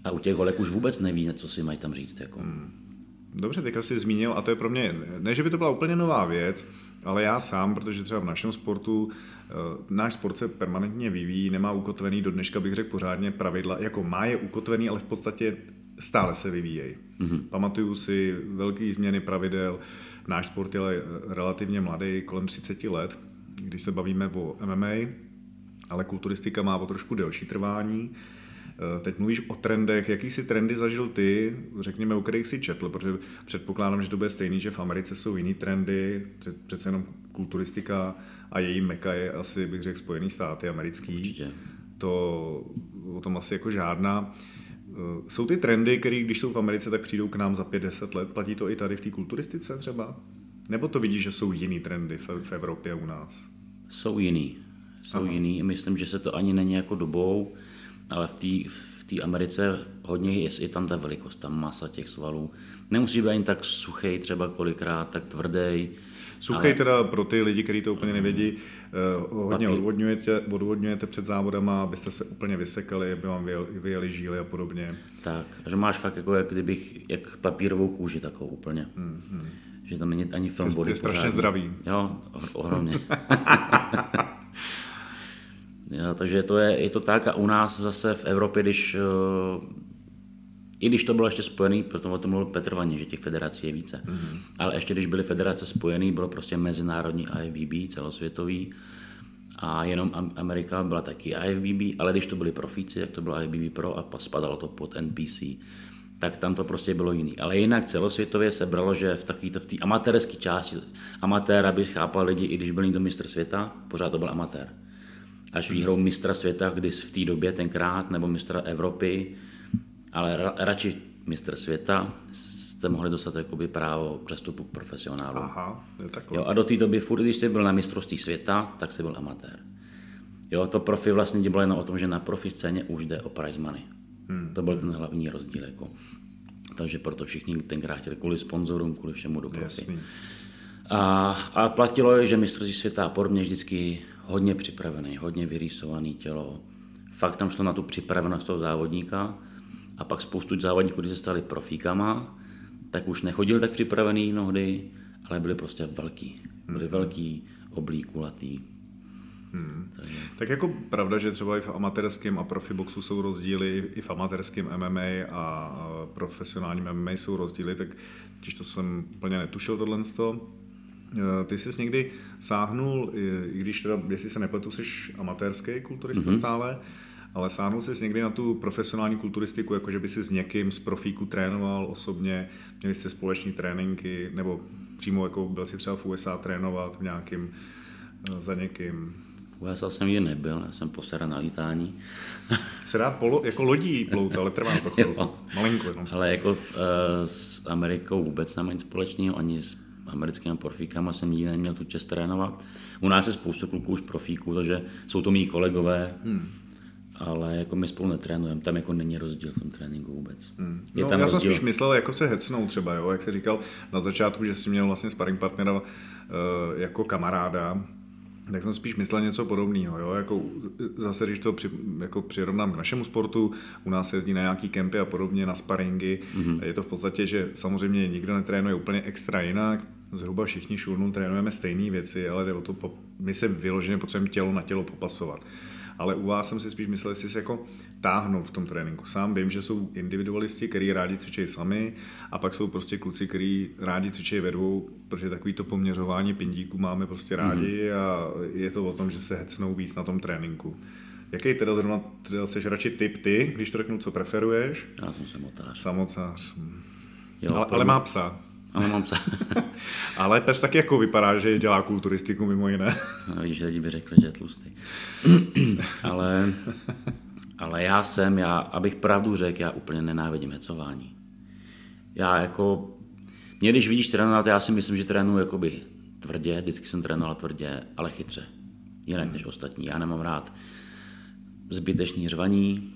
A u těch holek už vůbec neví, co si mají tam říct. Jako. Hmm. Dobře, teďka jsi zmínil, a to je pro mě, ne, že by to byla úplně nová věc, ale já sám, protože třeba v našem sportu, uh, náš sport se permanentně vyvíjí, nemá ukotvený do dneška, bych řekl pořádně pravidla, jako má je ukotvený, ale v podstatě stále se vyvíjejí. Mm-hmm. Pamatuju si velké změny pravidel, náš sport je relativně mladý, kolem 30 let, když se bavíme o MMA, ale kulturistika má o trošku delší trvání. Eh, teď mluvíš o trendech. Jaký si trendy zažil ty, řekněme, o kterých si četl? Protože předpokládám, že to bude stejný, že v Americe jsou jiný trendy, přece jenom kulturistika a její meka je asi, bych řekl, Spojený státy americký. Určitě. To o tom asi jako žádná. Eh, jsou ty trendy, které když jsou v Americe, tak přijdou k nám za 5-10 let. Platí to i tady v té kulturistice třeba? Nebo to vidíš, že jsou jiný trendy v, Evropě u nás? Jsou jiný. Jsou Aha. jiný. Myslím, že se to ani není jako dobou, ale v té v Americe hodně je, je tam ta velikost, ta masa těch svalů. Nemusí být ani tak suchý třeba kolikrát, tak tvrdý. Suchý ale... teda pro ty lidi, kteří to úplně nevědí, uh, hodně odvodňujete, odvodňujete před závodama, abyste se úplně vysekali, aby vám vyjeli žíly a podobně. Tak, že máš fakt jako jak kdybych, jak papírovou kůži takovou úplně. Mm-hmm že tam není ani film body. Je strašně zdravý. Jo, ohromně. <laughs> <laughs> takže to je, je to tak a u nás zase v Evropě, když uh, i když to bylo ještě spojený, proto o tom mluvil Petr Vaně, že těch federací je více. Mm-hmm. Ale ještě když byly federace spojený, bylo prostě mezinárodní IFBB, celosvětový, a jenom Amerika byla taky IFBB, ale když to byli profíci, tak to bylo IFBB Pro a spadalo to pod NPC tak tam to prostě bylo jiný. Ale jinak celosvětově se bralo, že v takové v té amatérské části, amatér, aby chápal lidi, i když byl někdo mistr světa, pořád to byl amatér. Až výhrou mistra světa, kdy v té době tenkrát, nebo mistra Evropy, ale ra, radši mistr světa, jste mohli dostat jakoby právo přestupu k profesionálu. Aha, je takhle. Jo, a do té doby furt, když jsi byl na mistrovství světa, tak jsi byl amatér. Jo, to profi vlastně bylo jenom o tom, že na profi scéně už jde o prize money. Hmm. To byl ten hlavní rozdíl. Jako. Takže proto všichni tenkrát chtěli kvůli sponzorům, kvůli všemu do profi. Jasný. A, a platilo, že mistrovství světa a podobně vždycky hodně připravený, hodně vyrýsovaný tělo. Fakt tam šlo na tu připravenost toho závodníka a pak spoustu závodníků, kteří se stali profíkama, tak už nechodil tak připravený mnohdy, ale byli prostě velký. Byli velký, oblí, kulatý. Hmm. Tak jako pravda, že třeba i v amatérském a profi boxu jsou rozdíly, i v amatérském MMA a profesionálním MMA jsou rozdíly, tak když to jsem úplně netušil tohle. Eh, ty jsi někdy sáhnul, i když teda, jestli se nepletu, jsi amatérský kulturista mm-hmm. stále, ale sáhnul jsi někdy na tu profesionální kulturistiku, jako že by si s někým z profíku trénoval osobně, měli jste společní tréninky, nebo přímo jako byl si třeba v USA trénovat v nějakým, eh, za někým. V USA jsem nikdy nebyl, já jsem posera na lítání. <laughs> Se dá polo, jako lodí plout, ale trvá to <laughs> chvilku. Malinko. No. Ale jako v, uh, s Amerikou vůbec nemá nic společného, ani s americkými profíkama jsem nikdy neměl tu čest trénovat. U nás je spoustu kluků už profíků, takže jsou to mý kolegové, hmm. ale jako my spolu netrénujeme, tam jako není rozdíl v tom tréninku vůbec. Hmm. Je no, tam já rozdíl. jsem spíš myslel, jako se hecnou třeba, jo? jak jsi říkal na začátku, že jsi měl vlastně sparring partnera uh, jako kamaráda, tak jsem spíš myslel něco podobného. Jo? Jako, zase, když to při, jako přirovnám k našemu sportu, u nás se jezdí na nějaký kempy a podobně, na sparingy. Mm-hmm. Je to v podstatě, že samozřejmě nikdo netrénuje úplně extra jinak, zhruba všichni šulnů trénujeme stejné věci, ale jde o to, my se vyloženě potřebujeme tělo na tělo popasovat. Ale u vás jsem si spíš myslel, jestli se jako táhnou v tom tréninku. Sám vím, že jsou individualisti, kteří rádi cvičí sami a pak jsou prostě kluci, kteří rádi cvičí ve dvou, protože takový to poměřování pindíků máme prostě rádi mm-hmm. a je to o tom, že se hecnou víc na tom tréninku. Jaký teda zrovna, teda jsi radši typ ty, když to řeknu, co preferuješ? Já jsem samotář. Samotář. Jo, ale, ale má psa. Ale mám psa. <laughs> ale pes taky jako vypadá, že dělá kulturistiku mimo jiné. no, víš, lidi by řekli, že je tlustý. <clears throat> ale, ale já jsem, já, abych pravdu řekl, já úplně nenávidím hecování. Já jako, mě když vidíš trénovat, já si myslím, že trénuji jakoby tvrdě, vždycky jsem trénoval tvrdě, ale chytře. Jinak hmm. než ostatní. Já nemám rád zbytečný řvaní.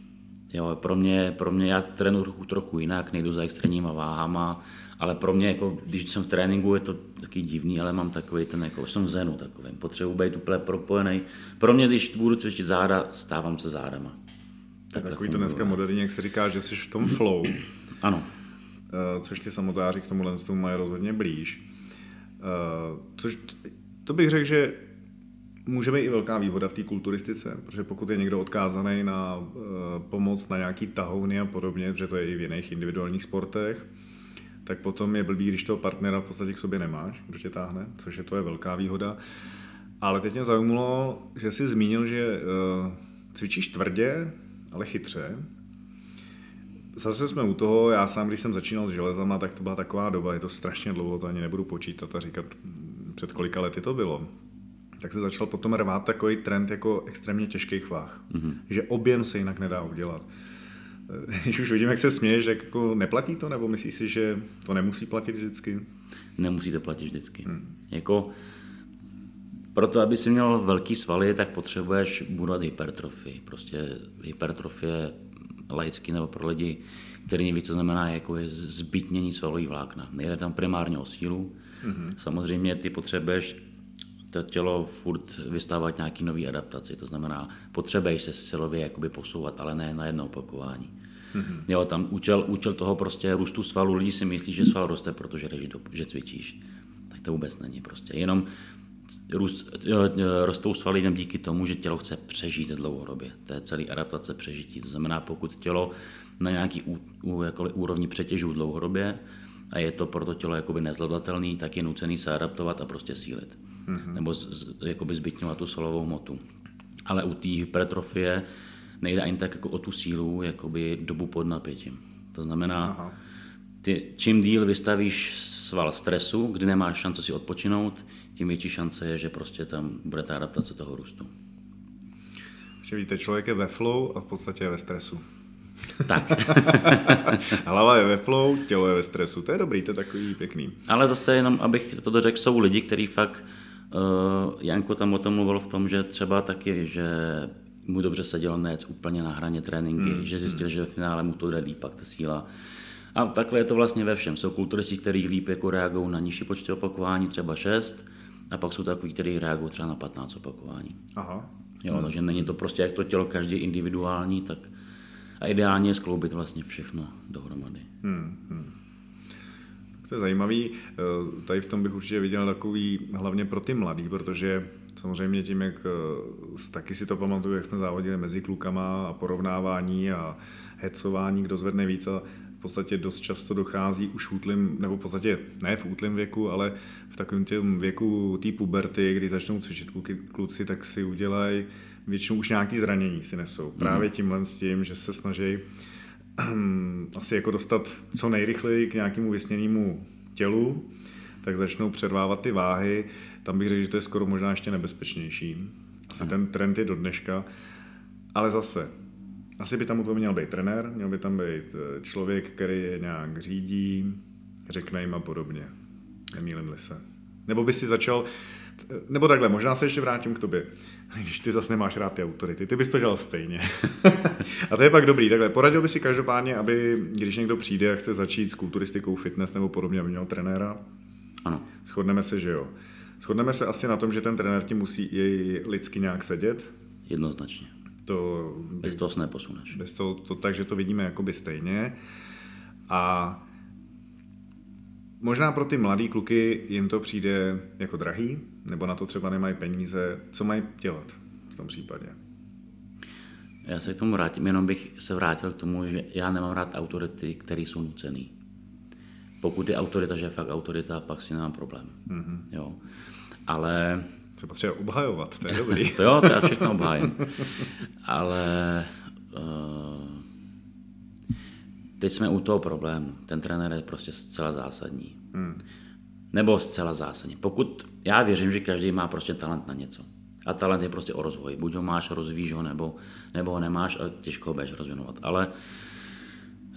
Jo, pro mě, pro mě já trénuji trochu, trochu jinak, nejdu za extrémníma váhama, ale pro mě, jako, když jsem v tréninku, je to taky divný, ale mám takový ten, jako, jsem v zenu takový, potřebuji být úplně propojený. Pro mě, když budu cvičit záda, stávám se zádama. Tak takový to dneska moderní, jak se říká, že jsi v tom flow. <clears throat> ano. Uh, což ty samotáři k tomu tomu mají rozhodně blíž. Uh, což to bych řekl, že může být i velká výhoda v té kulturistice, protože pokud je někdo odkázaný na uh, pomoc na nějaký tahouny a podobně, protože to je i v jiných individuálních sportech, tak potom je blbý, když toho partnera v podstatě k sobě nemáš, kdo tě táhne, což je to je velká výhoda. Ale teď mě zajímalo, že jsi zmínil, že uh, cvičíš tvrdě, ale chytře. Zase jsme u toho, já sám, když jsem začínal s železama, tak to byla taková doba, je to strašně dlouho, to ani nebudu počítat a říkat, před kolika lety to bylo. Tak se začal potom rvát takový trend jako extrémně těžkých váh. Mm-hmm. Že objem se jinak nedá udělat. <laughs> Když už vidím, jak se směješ, jak jako neplatí to, nebo myslíš si, že to nemusí platit vždycky? Nemusí to platit vždycky. Hmm. Jako, proto, aby si měl velký svaly, tak potřebuješ budovat hypertrofii. Prostě hypertrofie laicky nebo pro lidi, který neví, co znamená, jako je zbytnění svalových vlákna. Nejde tam primárně o sílu. Mm-hmm. Samozřejmě ty potřebuješ to tělo furt vystávat nějaký nový adaptaci. To znamená, potřebuješ se silově jakoby posouvat, ale ne na jedno opakování. Mm-hmm. Jo, tam účel, účel toho prostě růstu svalu, lidi si myslí, že sval roste, protože do, že cvičíš. Tak to vůbec není prostě. Jenom růst, rostou svaly jenom díky tomu, že tělo chce přežít dlouhodobě. To je celý adaptace přežití. To znamená, pokud tělo na nějaký ú, ú, úrovni přetěžují dlouhodobě a je to pro to tělo jakoby nezvladatelný, tak je nucený se adaptovat a prostě sílit mm-hmm. nebo z, z, jakoby zbytňovat tu solovou hmotu. Ale u té hypertrofie nejde ani tak jako o tu sílu, jakoby dobu pod napětím. To znamená, ty, čím díl vystavíš sval stresu, kdy nemáš šanci si odpočinout, tím větší šance je, že prostě tam bude ta adaptace toho růstu. Že víte, člověk je ve flow a v podstatě je ve stresu. Tak. <laughs> Hlava je ve flow, tělo je ve stresu. To je dobrý, to je takový pěkný. Ale zase jenom, abych to dořekl, jsou lidi, kteří fakt, Janko tam o tom mluvil v tom, že třeba taky, že mu dobře seděl nec úplně na hraně tréninky, mm, že zjistil, mm. že v finále mu to jde líp, pak ta síla. A takhle je to vlastně ve všem. Jsou kulturisti, kteří líp jako reagují na nižší počty opakování, třeba 6, a pak jsou takový, kteří reagují třeba na 15 opakování. Aha. Jo, hmm. takže není to prostě jak to tělo každý individuální, tak a ideálně je skloubit vlastně všechno dohromady. To je zajímavý. Eh, tady v tom bych určitě viděl takový, hlavně pro ty mladý, protože samozřejmě tím, jak eh, taky si to pamatuju, jak jsme závodili mezi klukama a porovnávání a hecování, kdo zvedne víc a podstatě dost často dochází už v útlým, nebo v podstatě ne v útlém věku, ale v takovém těm věku té puberty, kdy začnou cvičit kluci, tak si udělají většinou už nějaký zranění si nesou. Mhm. Právě tímhle s tím, že se snaží <clears throat> asi jako dostat co nejrychleji k nějakému vysněnému tělu, tak začnou předvávat ty váhy. Tam bych řekl, že to je skoro možná ještě nebezpečnější. Asi ten trend je do dneška. Ale zase, asi by tam u toho měl být trenér, měl by tam být eh, člověk, který je nějak řídí, řekne jim a podobně. Nemýlim-li se. Nebo by si začal, eh, nebo takhle, možná se ještě vrátím k tobě. Když ty zase nemáš rád ty autority, ty bys to dělal stejně. <laughs> a to je pak dobrý. Takhle, poradil by si každopádně, aby když někdo přijde a chce začít s kulturistikou, fitness nebo podobně, aby měl trenéra? Ano. Shodneme se, že jo. Shodneme se asi na tom, že ten trenér ti musí i lidsky nějak sedět? Jednoznačně. To, bez toho se neposuneš. Bez toho, to, takže to vidíme jakoby stejně. A možná pro ty mladý kluky jim to přijde jako drahý, nebo na to třeba nemají peníze. Co mají dělat v tom případě? Já se k tomu vrátím, jenom bych se vrátil k tomu, že já nemám rád autority, které jsou nucený. Pokud je autorita, že je fakt autorita, pak si nemám problém. Mm-hmm. Jo. Ale se potřeba obhajovat, to je dobrý. <laughs> to jo, to já všechno obhájím. Ale uh, teď jsme u toho problému. Ten trenér je prostě zcela zásadní. Hmm. Nebo zcela zásadní. Pokud já věřím, že každý má prostě talent na něco. A talent je prostě o rozvoji. Buď ho máš, rozvíjíš ho, nebo, nebo ho nemáš a těžko ho budeš rozvinovat. Ale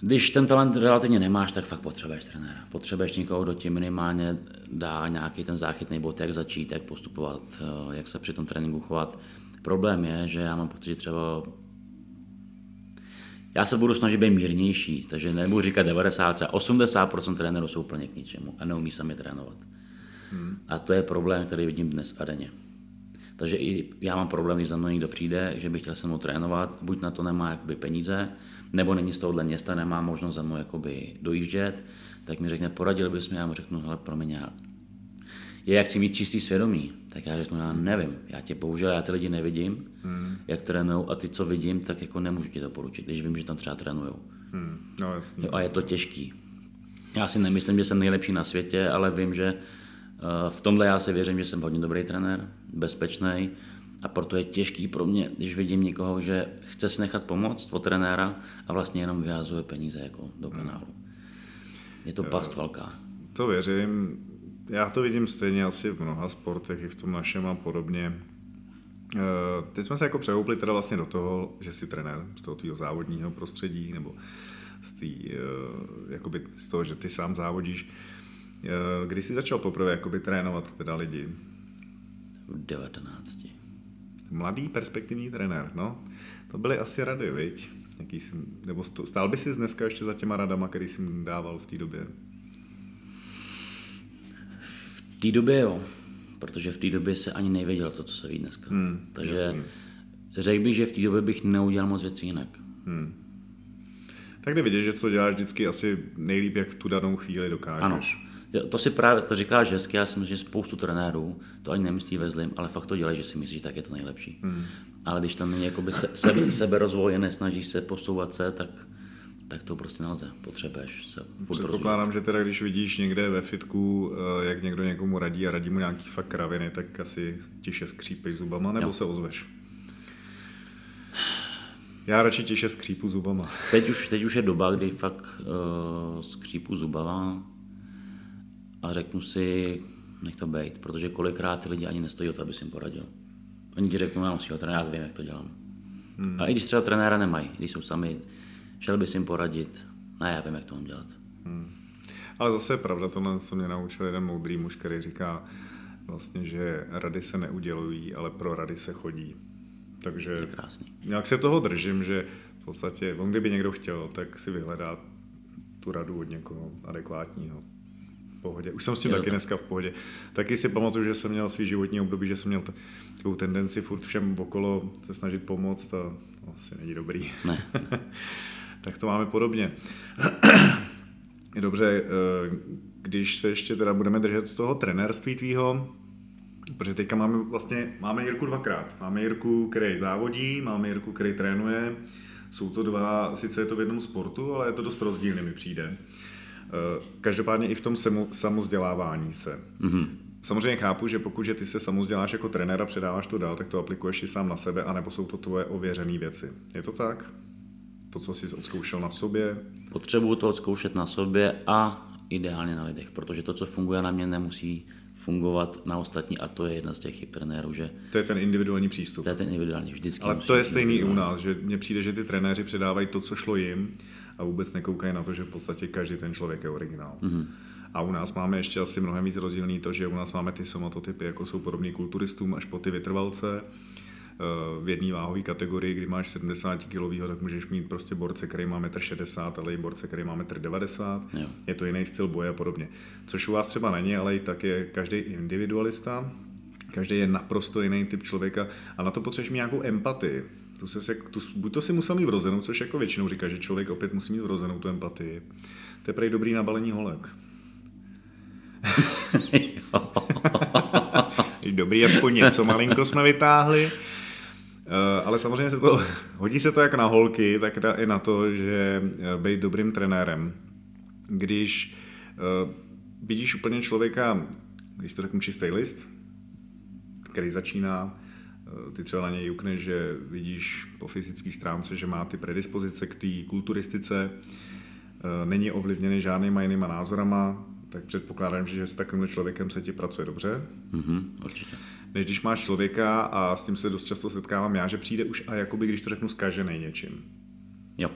když ten talent relativně nemáš, tak fakt potřebuješ trenéra. Potřebuješ někoho, kdo ti minimálně dá nějaký ten záchytný bod, jak začít, jak postupovat, eh, jak se při tom tréninku chovat. Problém je, že já mám pocit, že třeba já se budu snažit být mírnější, takže nebudu říkat 90, třeba 80% trenérů jsou úplně k ničemu a neumí sami trénovat. Hmm. A to je problém, který vidím dnes a denně. Takže i já mám problém, když za mnou někdo přijde, že bych chtěl se mnou trénovat, buď na to nemá jakoby peníze, nebo není z tohohle města, nemá možnost za mnou jakoby dojíždět, tak mi řekne, poradil bys mi, já mu řeknu, hele, pro mě je, jak chci mít čistý svědomí, tak já řeknu, já nevím, já tě bohužel, já ty lidi nevidím, hmm. jak trénují a ty, co vidím, tak jako nemůžu ti to poručit, když vím, že tam třeba trénují. Hmm. No, jasně. Jo, a je to těžký. Já si nemyslím, že jsem nejlepší na světě, ale vím, že uh, v tomhle já se věřím, že jsem hodně dobrý trenér, bezpečný a proto je těžký pro mě, když vidím někoho, že chce si nechat pomoct od trenéra a vlastně jenom vyhazuje peníze jako do hmm. kanálu. Je to past velká. To věřím. Já to vidím stejně asi v mnoha sportech, i v tom našem a podobně. Eh, teď jsme se jako přehoupli teda vlastně do toho, že jsi trenér z toho tvého závodního prostředí, nebo z, tý, eh, jakoby z toho, že ty sám závodíš. Eh, kdy jsi začal poprvé jakoby trénovat teda lidi? V 19 mladý perspektivní trenér, no. To byly asi rady, viď? Jaký jsi, nebo stál by si dneska ještě za těma radama, který jsi dával v té době? V té době jo, protože v té době se ani nevědělo to, co se ví dneska. Hmm, Takže jasný. řekl bych, že v té době bych neudělal moc věcí jinak. Hmm. Tak jde vidět, že co děláš vždycky asi nejlíp, jak v tu danou chvíli dokážeš. Ano. To si právě, to říkáš hezky, já si myslím, že spoustu trenérů to ani nemyslí ve zlým, ale fakt to dělají, že si myslí, že tak je to nejlepší. Hmm. Ale když tam není jakoby se, sebe, <coughs> seberozvoj, nesnažíš se posouvat se, tak, tak to prostě nelze. Potřebuješ se Předpokládám, že teda když vidíš někde ve fitku, eh, jak někdo někomu radí a radí mu nějaký fakt kraviny, tak asi tiše skřípeš zubama nebo jo. se ozveš? Já radši tiše skřípu zubama. <laughs> Teď už, teď už je doba, kdy fakt uh, skřípu zubama a řeknu si, nech to být, protože kolikrát ty lidi ani nestojí o to, aby si jim poradil. Oni ti řeknou, já musím já vím, jak to dělám. Hmm. A i když třeba trenéra nemají, když jsou sami, šel bys jim poradit. Ne, já vím, jak to mám dělat. Hmm. Ale zase je pravda, tohle se mě naučil jeden moudrý muž, který říká vlastně, že rady se neudělují, ale pro rady se chodí. Takže Je krásný. nějak se toho držím, že v podstatě, on kdyby někdo chtěl, tak si vyhledá tu radu od někoho adekvátního. V pohodě. Už jsem s tím taky tak. dneska v pohodě. Taky si pamatuju, že jsem měl svý životní období, že jsem měl takovou tendenci furt všem okolo se snažit pomoct a asi není dobrý. Ne. <laughs> tak to máme podobně. <clears throat> Dobře, eh, když se ještě teda budeme držet toho trenérství tvýho, protože teďka máme vlastně, máme Jirku dvakrát. Máme Jirku, který závodí, máme Jirku, který trénuje. Jsou to dva, sice je to v jednom sportu, ale je to dost rozdílný mi přijde. Eh, Každopádně i v tom samozdělávání se. Mhm. Samozřejmě chápu, že pokud že ty se samozděláš jako trenér a předáváš to dál, tak to aplikuješ i sám na sebe, anebo jsou to tvoje ověřené věci. Je to tak? To, co jsi odzkoušel na sobě? Potřebuju to odzkoušet na sobě a ideálně na lidech, protože to, co funguje na mě, nemusí fungovat na ostatní a to je jedna z těch chyb trenérů, že To je ten individuální přístup. to je ten individuální vždycky. Ale to je stejný i u nás, že mně přijde, že ty trenéři předávají to, co šlo jim a vůbec nekoukají na to, že v podstatě každý ten člověk je originál. Mm-hmm. A u nás máme ještě asi mnohem víc rozdílný to, že u nás máme ty somatotypy, jako jsou podobný kulturistům, až po ty vytrvalce. V jedné váhové kategorii, kdy máš 70 kg, tak můžeš mít prostě borce, který má 1,60 m, ale i borce, který má 1,90 m. Je to jiný styl boje a podobně. Což u vás třeba není, ale i tak je každý individualista, každý je naprosto jiný typ člověka a na to potřebuješ mít nějakou empatii. Tu se, tu, buď to si musel mít vrozenou, což jako většinou říká, že člověk opět musí mít vrozenou tu empatii. To je prej dobrý na balení holek. <laughs> <laughs> dobrý, aspoň něco malinko jsme vytáhli. Eh, Ale samozřejmě se to, <laughs> hodí se to jak na holky, tak i na to, že eh, být dobrým trenérem. Když eh, vidíš úplně člověka, když to řeknu čistý list, který začíná, ty třeba na něj jukneš, že vidíš po fyzické stránce, že má ty predispozice k té kulturistice, není ovlivněný žádnýma jinýma názorama, tak předpokládám, že s takovým člověkem se ti pracuje dobře. Mhm, určitě. Než když máš člověka, a s tím se dost často setkávám já, že přijde už a jakoby, když to řeknu, zkažený něčím. Jo.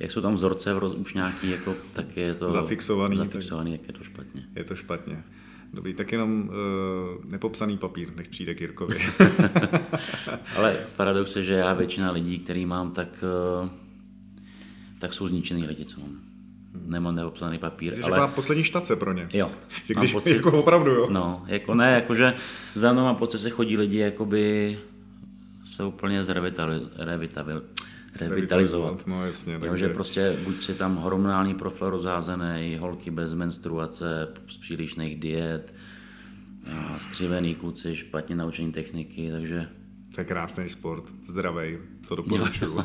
Jak jsou tam vzorce v roz, už nějaký, jako, tak je to Zafixovaný, zafixovaný tak... je to špatně. Je to špatně. Dobrý, tak jenom uh, nepopsaný papír, než přijde k Jirkovi. <laughs> <laughs> Ale paradox je, že já většina lidí, který mám, tak, eh, tak jsou zničený lidi, co mám. Nemám neobsaný papír, Jsi ale... taková poslední štace pro ně. Jo, <laughs> Že když, pocit, jako opravdu, jo. no, jako ne, jakože za mnou mám pocit, že chodí lidi, jakoby se úplně zrevitali, revitavil, revitalizovat. No jasně, Jo, takže že prostě buď si tam hormonální profil rozházený, holky bez menstruace, z přílišných diet, a skřivený kluci, špatně naučení techniky, takže to je krásný sport, zdravý, to doporučuju.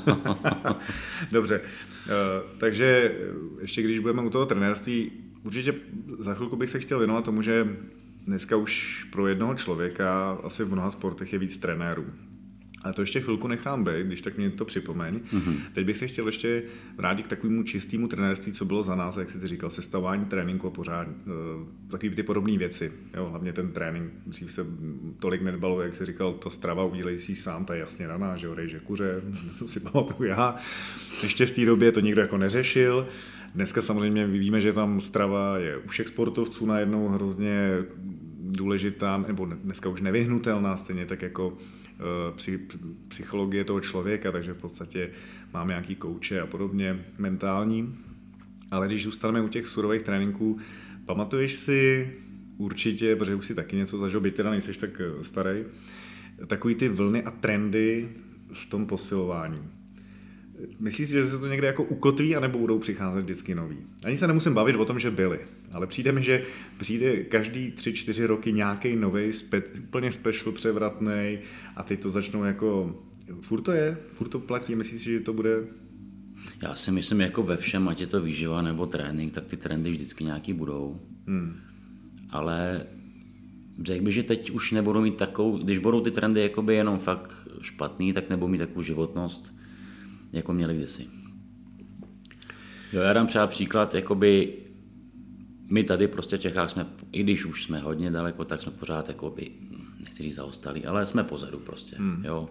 <laughs> Dobře, eh, takže ještě když budeme u toho trenérství, určitě za chvilku bych se chtěl věnovat tomu, že dneska už pro jednoho člověka asi v mnoha sportech je víc trenérů. Ale to ještě chvilku nechám být, když tak mě to připomeň. Mm-hmm. Teď bych se chtěl ještě vrátit k takovému čistému trenérství, co bylo za nás, jak jsi ty říkal, sestavování tréninku a pořád uh, takové ty podobné věci. Jo, hlavně ten trénink. Dřív se tolik nedbalo, jak jsi říkal, to strava udělej si sám, ta je jasně daná, že jo, rejže kuře, <laughs> to si pamatuju já. Ještě v té době to nikdo jako neřešil. Dneska samozřejmě víme, že tam strava je u všech sportovců najednou hrozně důležitá, nebo dneska už nevyhnutelná, stejně tak jako psychologie toho člověka, takže v podstatě máme nějaký kouče a podobně mentální. Ale když zůstaneme u těch surových tréninků, pamatuješ si určitě, protože už si taky něco zažil, byť teda nejseš tak starý, takový ty vlny a trendy v tom posilování. Myslíš si, že se to někde jako ukotví, anebo budou přicházet vždycky nový? Ani se nemusím bavit o tom, že byly, ale přijde mi, že přijde každý tři, čtyři roky nějaký nový, spe, úplně special, převratný a teď to začnou jako... Furt to je? Furt to platí? Myslíš si, že to bude... Já si myslím, jako ve všem, ať je to výživa nebo trénink, tak ty trendy vždycky nějaký budou. Hmm. Ale řekl bych, že teď už nebudou mít takovou, když budou ty trendy jakoby jenom fakt špatný, tak nebudou mít takovou životnost, jako měli kdysi. Jo, já dám třeba příklad, jakoby my tady prostě v Čechách jsme, i když už jsme hodně daleko, tak jsme pořád jakoby, nechci říct zaostali, ale jsme pozadu prostě, hmm. jo.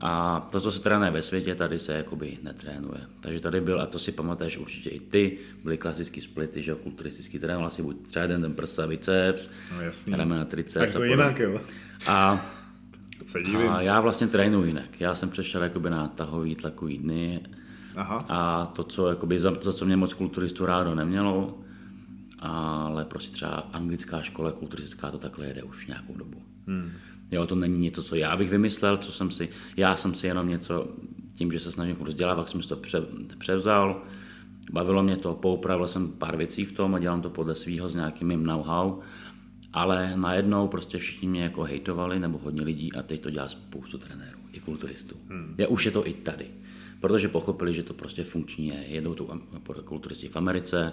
A to, co se trénuje ve světě, tady se jakoby netrénuje. Takže tady byl, a to si pamatuješ určitě i ty, byly klasický splity, že kulturistický trénoval si buď třeba jeden ten prsa, biceps, No jasný. ramena, triceps. Tak a to podobně. jinak, jo. A, Se divím. a já vlastně trénuji jinak. Já jsem přešel jakoby na tahový tlakový dny Aha. a to, co, jakoby, za- to, co mě moc kulturistů rádo nemělo, ale prostě třeba anglická škola kulturistická to takhle jede už nějakou dobu. Hmm. Jo, to není něco, co já bych vymyslel, co jsem si, já jsem si jenom něco, tím, že se snažím furt vzdělávat, jsem si to pře, převzal, bavilo mě to, poupravil jsem pár věcí v tom a dělám to podle svého s nějakým mým know-how, ale najednou prostě všichni mě jako hejtovali, nebo hodně lidí a teď to dělá spoustu trenérů, i kulturistů. Hmm. Je, už je to i tady, protože pochopili, že to prostě funkční je. Jedou tu kulturisti v Americe,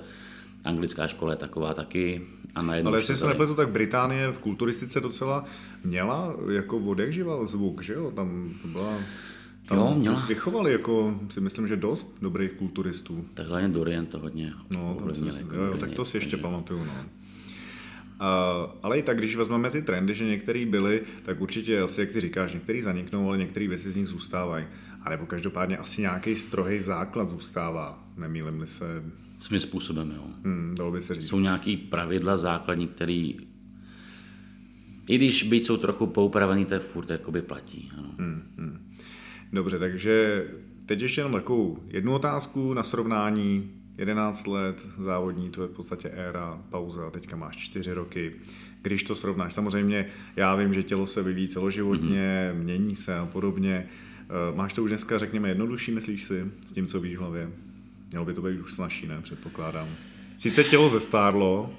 anglická škola je taková taky a najednou Ale jestli se nepletu, tak Británie v kulturistice docela měla jako odek žival zvuk, že jo? Tam to byla... Tam Jo, měla. Vychovali jako, si myslím, že dost dobrých kulturistů. Tak hlavně Dorian to hodně No, ovlivnil, jako jo, jo, tak to si ještě takže- pamatuju, no. Ale i tak, když vezmeme ty trendy, že některý byly, tak určitě asi, jak ty říkáš, některý zaniknou, ale některé věci z nich zůstávají. A nebo každopádně asi nějaký strohý základ zůstává, nemýlim se, Svým způsobem, jo. hmm, dalo by se říct. Jsou nějaký pravidla základní, který i když byť jsou trochu poupravený, tak furt jakoby platí. Ano. Hmm, hmm. Dobře, takže teď ještě jenom takovou jednu otázku na srovnání. 11 let závodní, to je v podstatě éra, pauza, teďka máš 4 roky. Když to srovnáš, samozřejmě já vím, že tělo se vyvíjí celoživotně, mm-hmm. mění se a podobně. Eh, Máš to už dneska, řekněme, jednodušší, myslíš si, s tím, co víš v hlavě? Mělo by to být už snažší, ne? Předpokládám. Sice tělo zestárlo,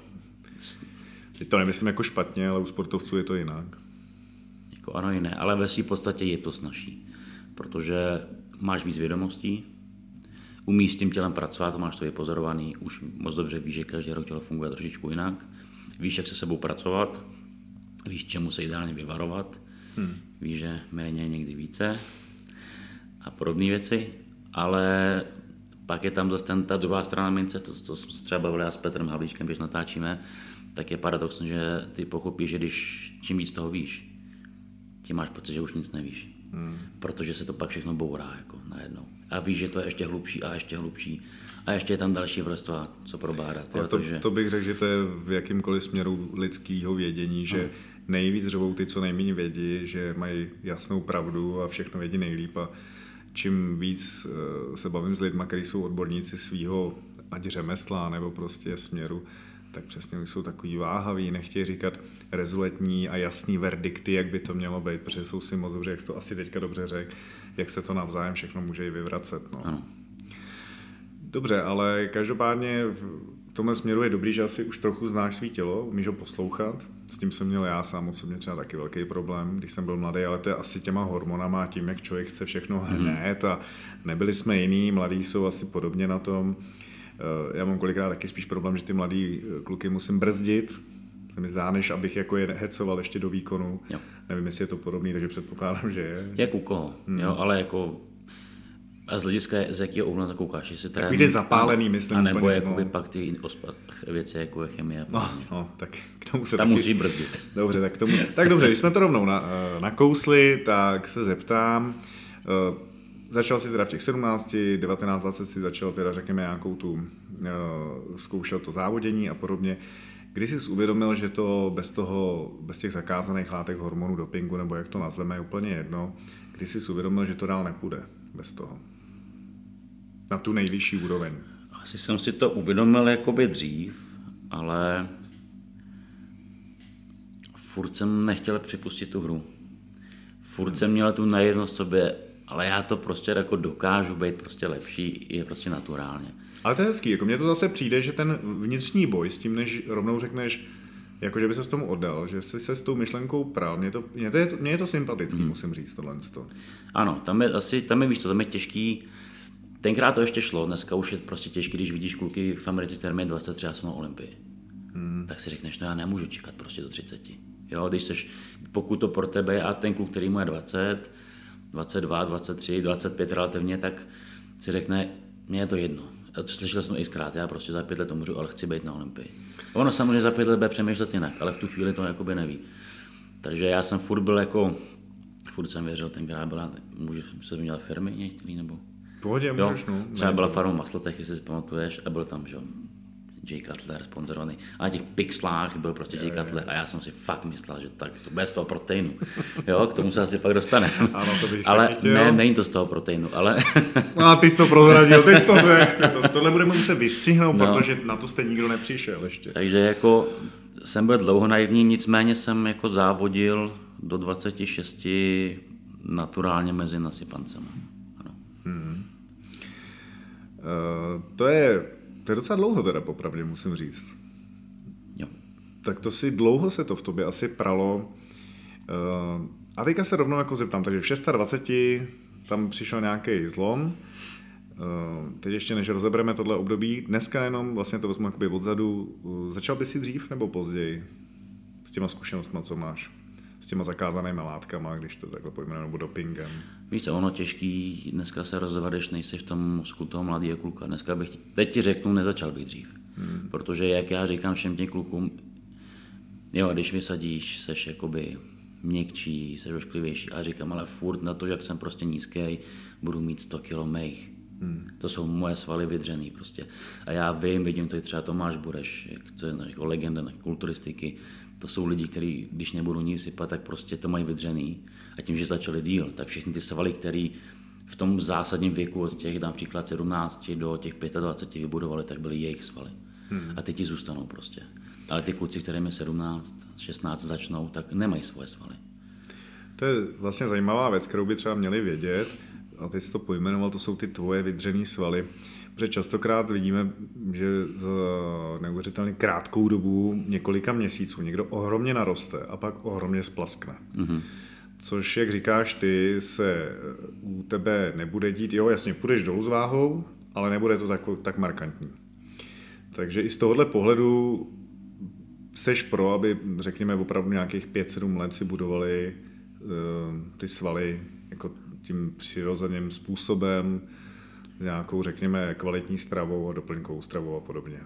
teď to nemyslím jako špatně, ale u sportovců je to jinak. Jako ano i ne, ale ve své podstatě je to snažší, protože máš víc vědomostí, umíš s tím tělem pracovat, máš to vypozorovaný, už moc dobře víš, že každý rok tělo funguje trošičku jinak, víš, jak se sebou pracovat, víš, čemu se ideálně vyvarovat, hmm. víš, že méně je někdy více a podobné věci, ale pak je tam zase ten, ta druhá strana mince, to, to jsme třeba bavili já s Petrem Havlíčkem, když natáčíme, tak je paradoxní, že ty pochopíš, že když čím víc toho víš, tím máš pocit, že už nic nevíš. Hmm. Protože se to pak všechno bourá jako najednou. A víš, že to je ještě hlubší a ještě hlubší. A ještě je tam další vrstva, co probádat. Jo, to, takže... to bych řekl, že to je v jakýmkoliv směru lidského vědění, že nejvíc řvou ty, co nejméně vědí, že mají jasnou pravdu a všechno vědí nejlíp a čím víc eh, se bavím s lidmi, kteří jsou odborníci svého ať řemesla nebo prostě směru, tak přesně jsou takový váhaví, nechtějí říkat rezuletní a jasný verdikty, jak by to mělo být, protože jsou si moc dobře, jak to asi teďka dobře řekl, jak se to navzájem všechno může i vyvracet. No. Ano. Dobře, ale každopádně v tomhle směru je dobrý, že asi už trochu znáš svý tělo, umíš ho poslouchat. S tím jsem měl já sám osobně třeba taky velký problém, když jsem byl mladý, ale to je asi těma hormonama, tím, jak člověk chce všechno hned a nebyli jsme jiný, mladí jsou asi podobně na tom. Eh, Já mám kolikrát taky spíš problém, že ty mladý eh, kluky musím brzdit, se mi zdá, než abych jako je hecoval ještě do výkonu. Jo. Nevím, jestli je to podobný, takže předpokládám, že je. Jak u koho, hmm. jo, ale jako a z hlediska, z jakého úhlu to koukáš, jestli Takový trénink, ty zapálený, myslím, A nebo úplně, jakoby no. pak ty ospa, věci, jako je chemie. No, no, tak k tomu se Tam taky... musí brzdit. Dobře, tak, tomu, tak dobře, když jsme to rovnou na, eh, nakousli, tak se zeptám. eh, Začal si teda v těch 17, 19, 20 si začal teda řekněme nějakou tu, eh, zkoušel to závodění a podobně. Kdy jsi uvědomil, že to bez toho, bez těch zakázaných látek hormonů, dopingu, nebo jak to nazveme, je úplně jedno, kdy jsi uvědomil, že to dál nepůjde bez toho? Na tu nejvyšší úroveň. Asi jsem si to uvědomil jakoby dřív, ale furt jsem nechtěl připustit tu hru. Furt jsem měl tu najednost sobě, ale já to prostě jako dokážu být prostě lepší, je prostě naturálně. Ale to je hezký, jako mně to zase přijde, že ten vnitřní boj s tím, než rovnou řekneš, jako že by se s tomu oddal, že jsi se s tou myšlenkou prál, mně, to, mně, to je, mně je to sympatický, hmm. musím říct tohle. To. Ano, tam je asi, tam je víš co, tam je těžký, tenkrát to ještě šlo, dneska už je prostě těžký, když vidíš kluky v Americe, které mají 23 a jsou na Olympii. Hmm. Tak si řekneš, no já nemůžu čekat prostě do 30. Jo, když seš, pokud to pro tebe je a ten kluk, který mu je 20, 22, 23, 25 relativně, tak si řekne, mně je to jedno. A to slyšel jsem i zkrát, já prostě za pět let to můžu, ale chci být na Olympii. Ono samozřejmě za pět let bude přemýšlet jinak, ale v tu chvíli to jakoby neví. Takže já jsem furt byl jako furt jsem věřil, tenkrát byla, můžu se měl firmy některý, nebo? Pohodě, můžeš, no. Třeba byla farma Masletech, jestli si pamatuješ, a byl tam, že jo, Jay Cutler sponzorovaný. A na těch pixlách byl prostě Jay Cutler a já jsem si fakt myslel, že tak to bez toho proteinu. <laughs> Jo, k tomu se asi pak dostane. <laughs> Ano, to bych ale chtěl. ne, není to z toho proteinu, ale <laughs> No a ty jsi to prozradil, ty jsi to řekl. To, tohle budeme muset vystřihnout, No. protože na to jste nikdo nepřišel ještě. takže jako jsem byl dlouho naivní, nicméně jsem jako závodil do 26 naturálně mezi nasypancema. Ano. Uh, to je, to je docela dlouho teda, popravdě musím říct. Jo. Tak to si dlouho se to v tobě asi pralo. Uh, a teďka se rovnou jako zeptám, takže v 26 tam přišel nějaký zlom. Uh, teď ještě než rozebereme tohle období, dneska jenom vlastně to vezmu jakoby odzadu. Uh, začal bys si dřív nebo později s těma zkušenostmi, co máš? S těma zakázanými látkama, když to takhle pojmenujeme, nebo dopingem. Víš co, ono těžký dneska se rozhodovat, když nejsi v tom mozku toho mladého kluka. Dneska bych, teď ti řeknu, nezačal bych dřív. Hmm. Protože jak já říkám všem těm klukům, jo, když vysadíš, seš jakoby měkčí, seš ošklivější. A říkám, ale furt na to, jak jsem prostě nízký, budu mít 100 kg mých. Hmm. To jsou moje svaly vydřený prostě. A já vím, vidím to i třeba Tomáš Bureš, jak to je jako legenda na kulturistiky. To jsou lidi, kteří, když nebudou nic sypat, tak prostě to mají vydřený. A tím, že začali díl, tak všechny ty svaly, které v tom zásadním věku od těch například 17 do těch 25 vybudovali, tak byly jejich svaly. Hmm. A ty ti zůstanou prostě. Ale ty kluci, kterým je 17, 16 začnou, tak nemají svoje svaly. To je vlastně zajímavá věc, kterou by třeba měli vědět, a teď jsi to pojmenoval, to jsou ty tvoje vydřený svaly. Protože častokrát vidíme, že za neuvěřitelně krátkou dobu, několika měsíců, někdo ohromně naroste a pak ohromně splaskne. Mm-hmm. Což, jak říkáš ty, se u tebe nebude dít. Jo, jasně, půjdeš dolů s váhou, ale nebude to tak, tak markantní. Takže i z tohohle pohledu seš pro, aby, řekněme, opravdu nějakých 5-7 let si budovali uh, ty svaly jako tím přirozeným způsobem, nějakou, řekněme, kvalitní stravou a doplňkovou stravou a podobně.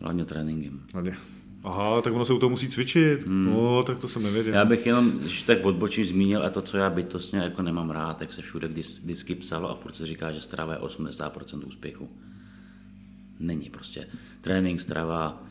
Hlavně tréninkem. Hlavně. Aha, tak ono se u toho musí cvičit. Hmm. No, tak to jsem nevěděl. Já bych jenom, když tak odbočím zmínil, a to, co já bytostně jako nemám rád, jak se všude vždy- vždycky psalo a furt se říká, že strava je 80% úspěchu. Není prostě. Trénink, strava,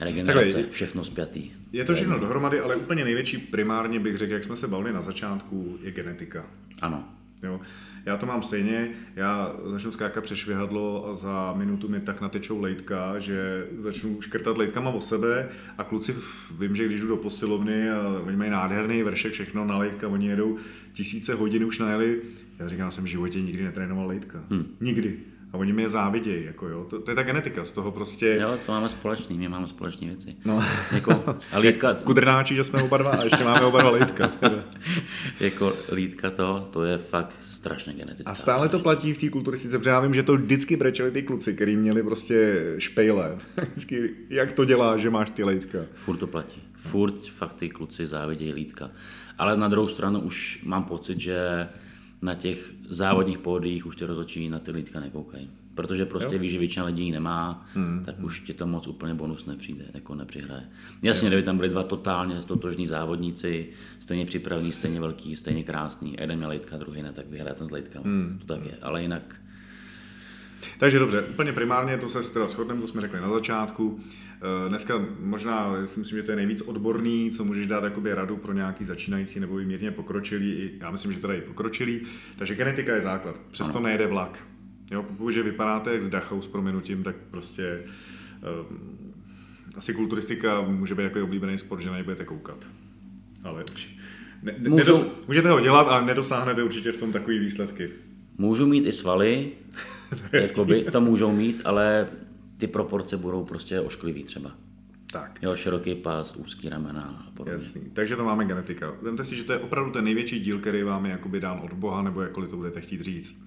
regenerace, Takhle, všechno spjatý. Je to všechno dohromady, ale úplně největší primárně bych řekl, jak jsme se bavili na začátku, je genetika. Ano. Jo. Já to mám stejně, já začnu skákat přes švihadlo a za minutu mi tak natečou lejtka, že začnu škrtat lejtkama o sebe a kluci, vím, že když jdu do posilovny a oni mají nádherný vršek, všechno na lejtka, oni jedou tisíce hodin už najeli, já říkám, já jsem v životě nikdy netrénoval lejtka. Hmm. Nikdy. A oni mi je závidějí, jako jo. To, to, je ta genetika, z toho prostě... Jo, to máme společný, my máme společné věci. No. Jako, a lítka, Kudrnáči, že jsme oba dva a ještě máme oba dva teda. <laughs> jako lítka to, to je fakt strašně genetická. A stále to platí v té kulturistice, protože já vím, že to vždycky brečeli ty kluci, který měli prostě špejle. <laughs> Vždycky, jak to dělá, že máš ty lejtka. Furt to platí. Furt fakt ty kluci závidějí lítka. Ale na druhou stranu už mám pocit, že na těch závodních pódiích už ty rozhodčí na ty lítka nekoukají. Protože prostě Jo. ví, že většina lidí nemá, hmm. tak už ti to moc úplně bonus nepřijde, jako nepřihraje. Jasně, kdyby tam byli dva totálně stotožní závodníci, stejně připravení, stejně velký, stejně krásný, a jeden měl lítka, druhý ne, tak vyhraje ten s lítkama. Hmm. To tak je, ale jinak Takže dobře, úplně primárně to se teda shodneme, to jsme řekli na začátku. Eh, Dneska možná, si myslím, že to je nejvíc odborný, co můžeš dát jakoby radu pro nějaký začínající nebo i mírně pokročilý, já myslím, že teda i pokročilý. Takže genetika je základ, přesto nejede vlak. Jo, pokud že vypadáte jak z Dachau s proměnutím, tak prostě um, asi kulturistika může být jako oblíbený sport, že na něj budete koukat. Ale ne, ne, Můžou- nedos, můžete ho dělat, ale nedosáhnete určitě v tom takový výsledky. můžou mít i svaly, <laughs> jakoby, to můžou mít, ale ty proporce budou prostě ošklivý třeba. Tak. Jo, široký pás, úzký ramena a podobně. Jasný. Takže to máme genetika. Vemte si, že to je opravdu ten největší díl, který vám je jakoby dán od Boha, nebo jakkoliv to budete chtít říct.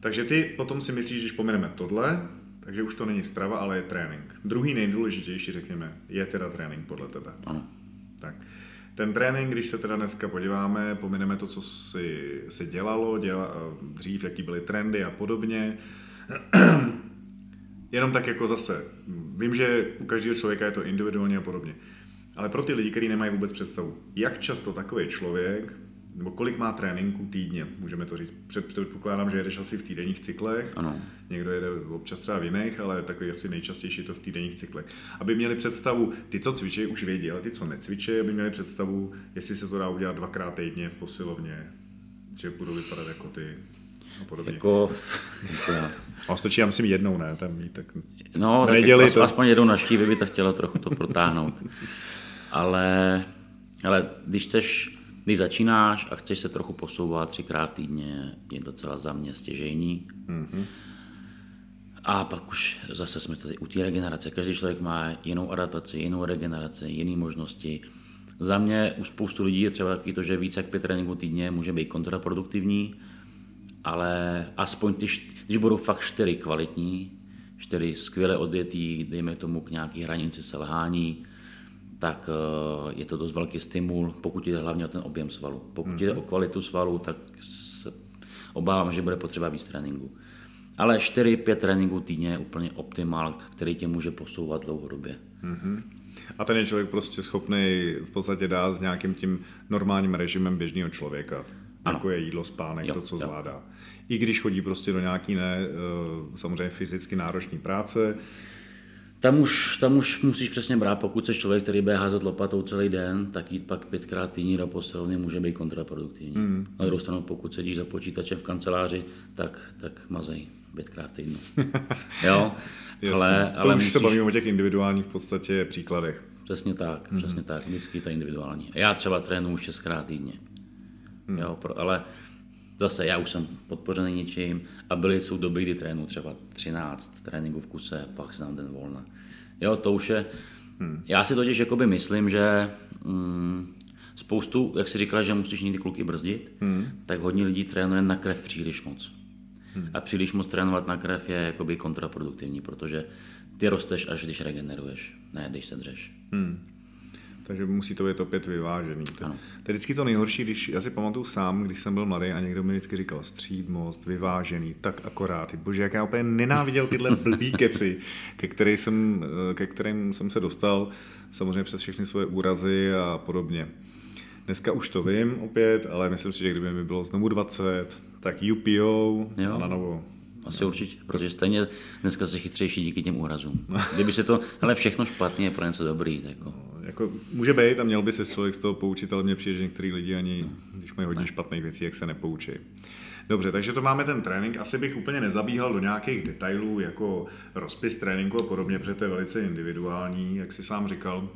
Takže ty potom si myslíš, když pomeneme tohle, takže už to není strava, ale je trénink. Druhý nejdůležitější, řekněme, je teda trénink podle tebe. Ano. Tak. Ten trénink, když se teda dneska podíváme, pomineme to, co si, si dělalo, děla, dřív, jaký byly trendy a podobně. <clears throat> Jenom tak jako zase, vím, že u každého člověka je to individuálně a podobně. Ale pro ty lidi, kteří nemají vůbec představu, jak často takový člověk nebo kolik má tréninku týdně, můžeme to říct. Před, předpokládám, že jedeš asi v týdenních cyklech, Ano. někdo jede občas třeba v jiných, ale takový asi nejčastější je to v týdenních cyklech. Aby měli představu, ty, co cvičí, už vědí, ale ty, co necvičí, aby měli představu, jestli se to dá udělat dvakrát týdně v posilovně, že budou vypadat jako ty a podobně. Jako, jako A stačí, já myslím, jednou, ne, tam mít, tak No, tak jako to. aspoň jednou naštívy by to chtělo trochu to protáhnout. Ale, ale když chceš, když začínáš a chceš se trochu posouvat třikrát týdně, je docela za mě stěžejní. Mhm. A pak už zase jsme tady u té regenerace. Každý člověk má jinou adaptaci, jinou regeneraci, jiné možnosti. Za mě u spoustu lidí je třeba taky to, že více jak pět tréninků týdně může být kontraproduktivní, ale aspoň ty, když budou fakt čtyři kvalitní, čtyři skvěle odjetý, dejme tomu k nějaký hranici selhání, tak eh, je to dost velký stimul, pokud jde hlavně o ten objem svalu. Pokud jde o kvalitu svalu, tak se obávám, že bude potřeba víc tréninku. Ale 4-5 tréninků týdně je úplně optimál, který tě může posouvat dlouhodobě. A ten je člověk prostě schopný v podstatě dát s nějakým tím normálním režimem běžného člověka. Ano. Jako je jídlo, spánek, Jo, to, co jo. zvládá. I když chodí prostě do nějaký ne, eh, samozřejmě fyzicky náročné práce, Tam už, tam už musíš přesně brát, pokud jsi člověk, který bude házet lopatou celý den, tak jít pak pětkrát týdně do posilovny může být kontraproduktivní. Hmm. Na druhou stranu, pokud sedíš za počítačem v kanceláři, tak, tak mazej pětkrát týdnu. <laughs> jo, Jasně. ale, to ale už musíš, se bavíme o těch individuálních v podstatě příkladech. Přesně tak, mm-hmm. přesně tak, vždycky to je individuální. Já třeba trénuju šestkrát týdně, mm. jo, pro, ale zase já už jsem podpořený něčím a byly jsou doby, kdy trénuju třeba 13 tréninků v kuse pak si dám den volna. Jo, to už je, mm. já si totiž jakoby myslím, že mm, spoustu, jak jsi říkal, že musíš někdy kluky brzdit, mm. tak hodně lidí trénuje na krev příliš moc. Hmm. A příliš moc trénovat na krev je jakoby kontraproduktivní, protože ty rosteš až když regeneruješ, ne když se dřeš. Hmm. Takže musí to být opět vyvážený. To, Ano. to je vždycky to nejhorší, když já si pamatuju sám, když jsem byl mladý a někdo mi vždycky říkal střídmost, vyvážený, tak akorát. Bože, jak já úplně nenáviděl tyhle blbý keci, ke, který jsem, ke kterým jsem se dostal, samozřejmě přes všechny svoje úrazy a podobně. Dneska už to vím opět, ale myslím si, že kdyby mi bylo znovu 20, tak UPO Jo. a na novo. Asi určitě, protože stejně dneska jsi chytřejší díky těm úrazům. Kdyby se to, ale všechno špatně je pro něco dobrý. tak Jako. Jako, může být a měl by se člověk z toho poučit, ale mně přijde, že některý lidi ani, když mají hodně špatných věcí, jak se nepoučí. Dobře, takže to máme ten trénink. Asi bych úplně nezabíhal do nějakých detailů, jako rozpis tréninku a podobně, protože to je velice individuální, jak si sám říkal.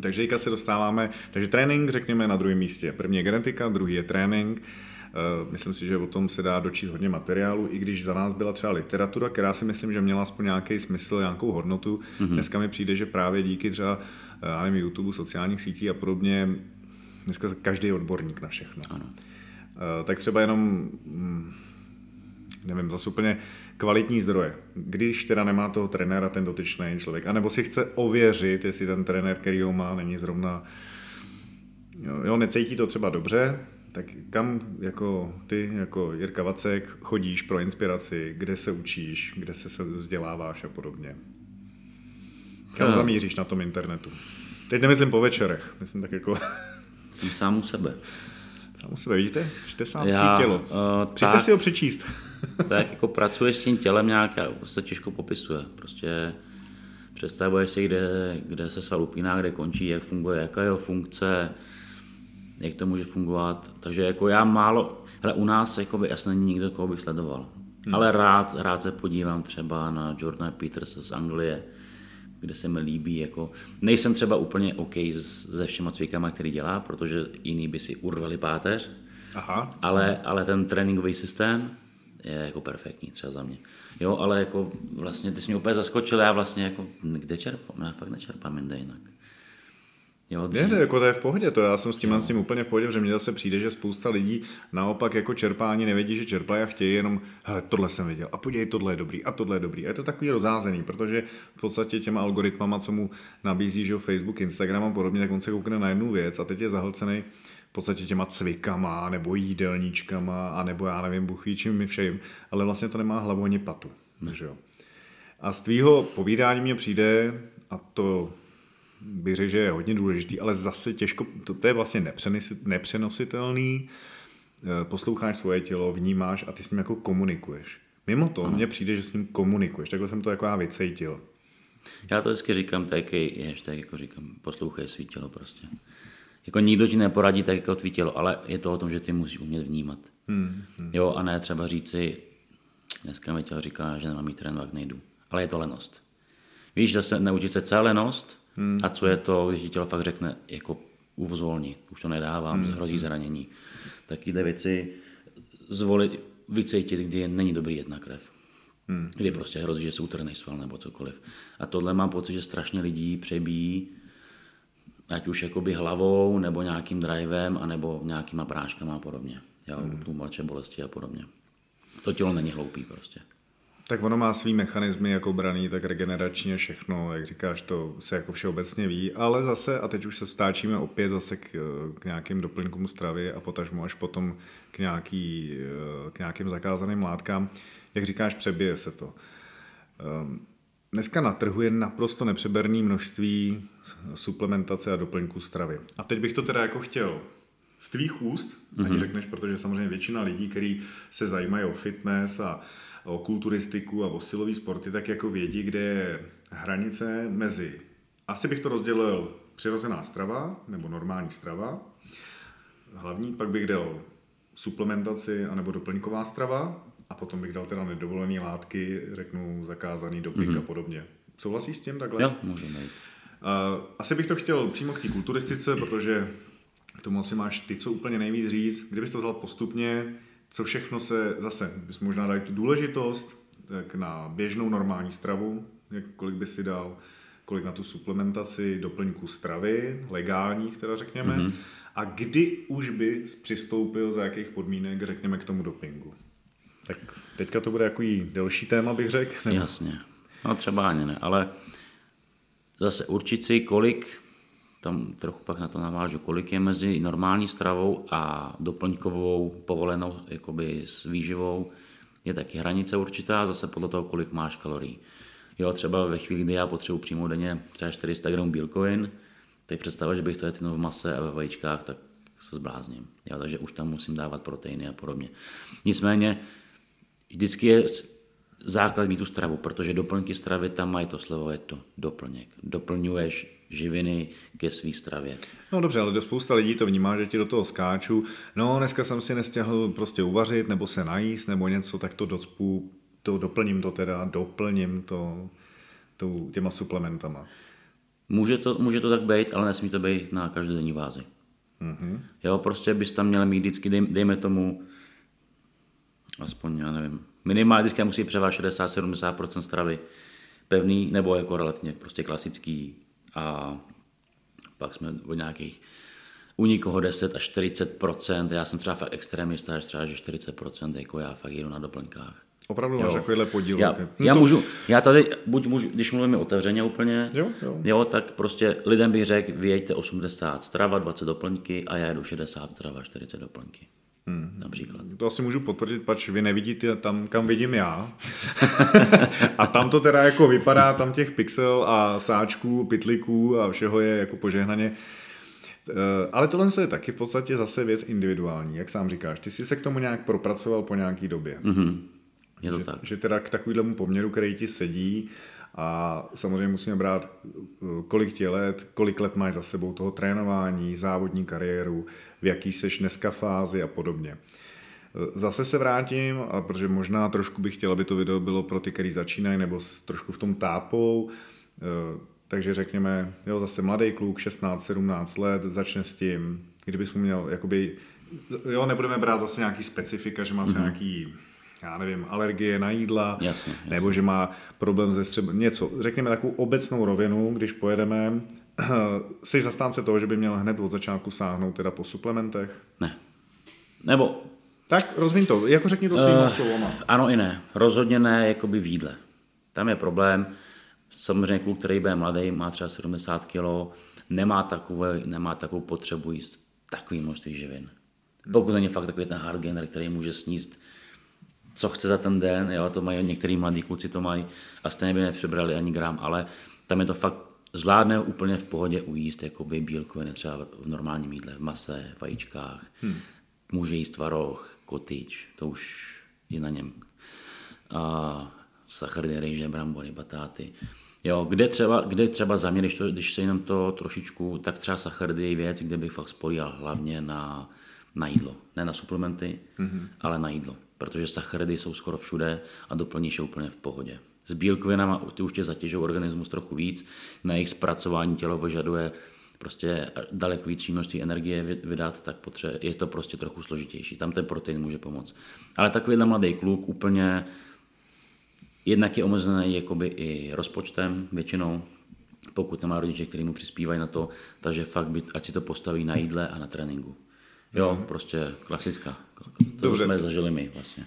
Takže teďka se dostáváme, takže trénink řekněme na druhém místě. První je genetika, druhý je trénink. Eh, Myslím si, že o tom se dá dočíst hodně materiálu, i když za nás byla třeba literatura, která si myslím, že měla aspoň nějaký smysl, nějakou hodnotu. Mm-hmm. Dneska mi přijde, že právě díky třeba já nevím, YouTube, sociálních sítí a podobně, dneska každý je odborník na všechno. Ano. Eh, Tak třeba jenom, mm, nevím, zase úplně kvalitní zdroje. Když teda nemá toho trenéra ten dotyčný člověk, anebo si chce ověřit, jestli ten trenér, který ho má, není zrovna, jo, jo, necítí to třeba dobře, tak kam jako ty, jako Jirka Vacek, chodíš pro inspiraci, kde se učíš, kde se se vzděláváš a podobně. Kam Jo. zamíříš na tom internetu? Teď nemyslím po večerech, myslím tak jako <laughs> Jsem sám u sebe. sám u sebe, vidíte? Čte sám Já, svý tělo. uh, Přijďte tak, si ho přečíst. <laughs> tak jako pracuješ s tím tělem nějak se těžko popisuje. Prostě představuješ si, kde, kde se sval upíná, kde končí, jak funguje, jaká je jeho funkce, jak to může fungovat. Takže jako já málo, hele, u nás jako by asi není nikdo, koho bych sledoval. Hmm. Ale rád, rád se podívám třeba na Jordana Petersa z Anglie, kde se mi líbí, jako nejsem třeba úplně OK se všema cvikama, který dělá, protože jiný by si urvali páteř, Aha. ale, ale ten tréninkový systém je jako perfektní třeba za mě. Jo, ale jako vlastně ty jsi mě úplně zaskočil, já vlastně jako kde čerpám, já fakt nečerpám jinde jinak. Jo, Ne, ne, jako to je v pohodě, to já jsem s tím, s tím úplně v pohodě, že mně zase přijde, že spousta lidí naopak jako čerpání nevědí, že čerpají a chtějí jenom, hele, tohle jsem viděl, a podívej, tohle je dobrý, a tohle je dobrý. A je to takový rozázený, protože v podstatě těma algoritmama, co mu nabízí, že jo, Facebook, Instagram a podobně, tak on se koukne na jednu věc a teď je zahlcený v podstatě těma cvikama, nebo jídelníčkama, a nebo já nevím, Bůh ví čím všem, ale vlastně to nemá hlavu ani patu. Že jo. A z tvýho povídání mně přijde, a to bych řekl, že je hodně důležitý, ale zase těžko, to, to je vlastně nepřenositelný, eh, posloucháš svoje tělo, vnímáš a ty s ním jako komunikuješ. Mimo to, mně přijde, že s ním komunikuješ, takhle jsem to jako já vycejtil. Já to vždycky říkám tak, tak jako říkám, poslouchej svý tělo prostě. Jako nikdo ti neporadí tak jako tvý tělo, ale je to o tom, že ty musíš umět vnímat. Hmm, hmm. Jo, a ne třeba říci, dneska mi tělo říká, že nemám mít trénovat, nejdu. Ale je to lenost. Víš, zase naučit se celé lenost hmm. a co je to, když ti tělo fakt řekne, jako uvozvolni, už to nedávám, hmm. hrozí zranění. Takové věci zvolit, vycítit, kdy není dobrý jedna krev. Hmm. Kdy prostě hrozí, že se utrhne sval nebo cokoliv. A tohle mám pocit, že strašně lidí přebíjí, ať už jakoby hlavou, nebo nějakým drivem, anebo nějakýma práškama a podobně. Jo, hmm. tlumoče bolesti a podobně. To tělo není hloupý prostě. Tak ono má svý mechanismy jako braný, tak regenerační a všechno, jak říkáš, to se jako všeobecně ví, ale zase, a teď už se stáčíme opět zase k, k nějakým doplňkům stravy a potažmo až potom k, nějaký, k nějakým zakázaným látkám, jak říkáš, přebije se to. Ehm, dneska na trhu je naprosto nepřeberný množství suplementace a doplňků stravy. A teď bych to teda jako chtěl z tvých úst, mm-hmm. ať mhm. řekneš, protože samozřejmě většina lidí, kteří se zajímají o fitness a o kulturistiku a o silový sporty, tak jako vědí, kde je hranice mezi, asi bych to rozdělil přirozená strava nebo normální strava, hlavní, pak bych dal suplementaci anebo doplňková strava a potom bych dal teda nedovolené látky, řeknu zakázaný doping mm-hmm. a podobně. Souhlasíš s tím takhle? Jo, můžeme asi bych to chtěl přímo k té kulturistice, protože k tomu asi máš ty, co úplně nejvíc říct. Kdybys to vzal postupně, co všechno se zase, bys možná dali tu důležitost, tak na běžnou normální stravu, jak, kolik by si dal, kolik na tu suplementaci, doplňku stravy, legálních teda řekněme, mm-hmm. a kdy už by přistoupil, za jakých podmínek, řekněme, k tomu dopingu. Tak teďka to bude jako delší téma, bych řekl. Nebo... Jasně. No třeba ani ne, ale zase určit si, kolik tam trochu pak na to navážu, kolik je mezi normální stravou a doplňkovou povolenou jakoby s výživou, je taky hranice určitá, zase podle toho, kolik máš kalorií. Jo, třeba ve chvíli, kdy já potřebuji přímo denně třeba 400 gramů bílkovin, tak představa, že bych to jedl v mase a ve vajíčkách, tak se zblázním. Jo, takže už tam musím dávat proteiny a podobně. Nicméně vždycky je základ mít tu stravu, protože doplňky stravy tam mají to slovo, je to doplněk. Doplňuješ živiny ke své stravě. No dobře, ale do spousta lidí to vnímá, že ti do toho skáču. No dneska jsem si nestihl prostě uvařit nebo se najíst nebo něco, tak to docpu, to doplním to teda, doplním to, to těma suplementama. Může to, může to tak být, ale nesmí to být na každodenní vázi. Mm-hmm. Jo, prostě bys tam měl mít vždycky, dej, dejme tomu, aspoň, já nevím, minimálně vždycky musí převážet 60-70% stravy pevný nebo jako relativně prostě klasický a pak jsme o nějakých u nikoho 10 až 40% já jsem třeba fakt extrémista, až třeba že 40% jako já fakt jedu na doplňkách. Opravdu máš takovýhle podíl. Já, no já to... můžu, já tady, buď můžu, když mluvíme otevřeně úplně, jo, jo. jo, tak prostě lidem bych řekl, vyjeďte 80 strava, 20 doplňky a já jedu 60 strava, 40 doplňky. Hmm. Například. To asi můžu potvrdit, pač vy nevidíte tam, kam vidím já. <laughs> a tam to teda jako vypadá, tam těch pixel a sáčků, pitliků a všeho je jako požehnaně. Eh, ale tohle je taky v podstatě zase věc individuální, jak sám říkáš. Ty jsi se k tomu nějak propracoval po nějaký době. Mm-hmm. Je to že, tak. Že teda k takovému poměru, který ti sedí, a samozřejmě musíme brát, eh, kolik tě let, kolik let máš za sebou toho trénování, závodní kariéru, v jaký seš dneska fázi a podobně. Eh, zase se vrátím, a protože možná trošku bych chtěl, aby to video bylo pro ty, kteří začínají nebo trošku v tom tápou, eh, takže řekněme, jo, zase mladý kluk, 16-17 let, začne s tím, kdybys mu měl, jakoby, jo, nebudeme brát zase nějaký specifika, že má třeba mm-hmm. nějaký já nevím, alergie na jídla, jasně, jasně. nebo že má problém ze střeb... něco. Řekněme takovou obecnou rovinu, když pojedeme, <clears throat> jsi zastánce toho, že by měl hned od začátku sáhnout teda po suplementech? Ne. Nebo... Tak rozvíň to, jako řekni to svýma uh, slovama. Ano i ne. Rozhodně ne, jakoby v jídle. Tam je problém. Samozřejmě kluk, který bude mladý, má třeba 70 kg, nemá, takové, nemá takovou potřebu jíst takový množství živin. Pokud není fakt takový ten hardgainer, který může sníst co chce za ten den, jo, to mají některý mladí kluci to mají a stejně by nepřebrali ani gram, ale tam je to fakt zvládne úplně v pohodě ujíst jakoby bílkoviny třeba v normálním jídle, v mase, vajíčkách. Hmm. Může jíst tvaroh, kotyč, to už je na něm. A sacharidy, rejže, brambory, batáty. Jo, kde třeba, kde třeba za mě, když, to, když se jenom to trošičku, tak třeba sacharidy je věc, kde bych fakt spolíhal hlavně na, na jídlo. Ne na suplementy, mm-hmm. ale na jídlo. Protože sacharidy jsou skoro všude a doplníš je úplně v pohodě. S bílkovinama ty už tě zatěžují organismus trochu víc, na jejich zpracování tělo vyžaduje prostě daleko víc množství energie vydat, tak potře- je to prostě trochu složitější. Tam ten protein může pomoct. Ale takovýhle mladý kluk úplně jednak je omezený jakoby i rozpočtem většinou, pokud nemá rodiče, kteří mu přispívají na to, takže fakt by, ať si to postaví na jídle a na tréninku. Jo, prostě klasická. To Dobře. jsme zažili my vlastně.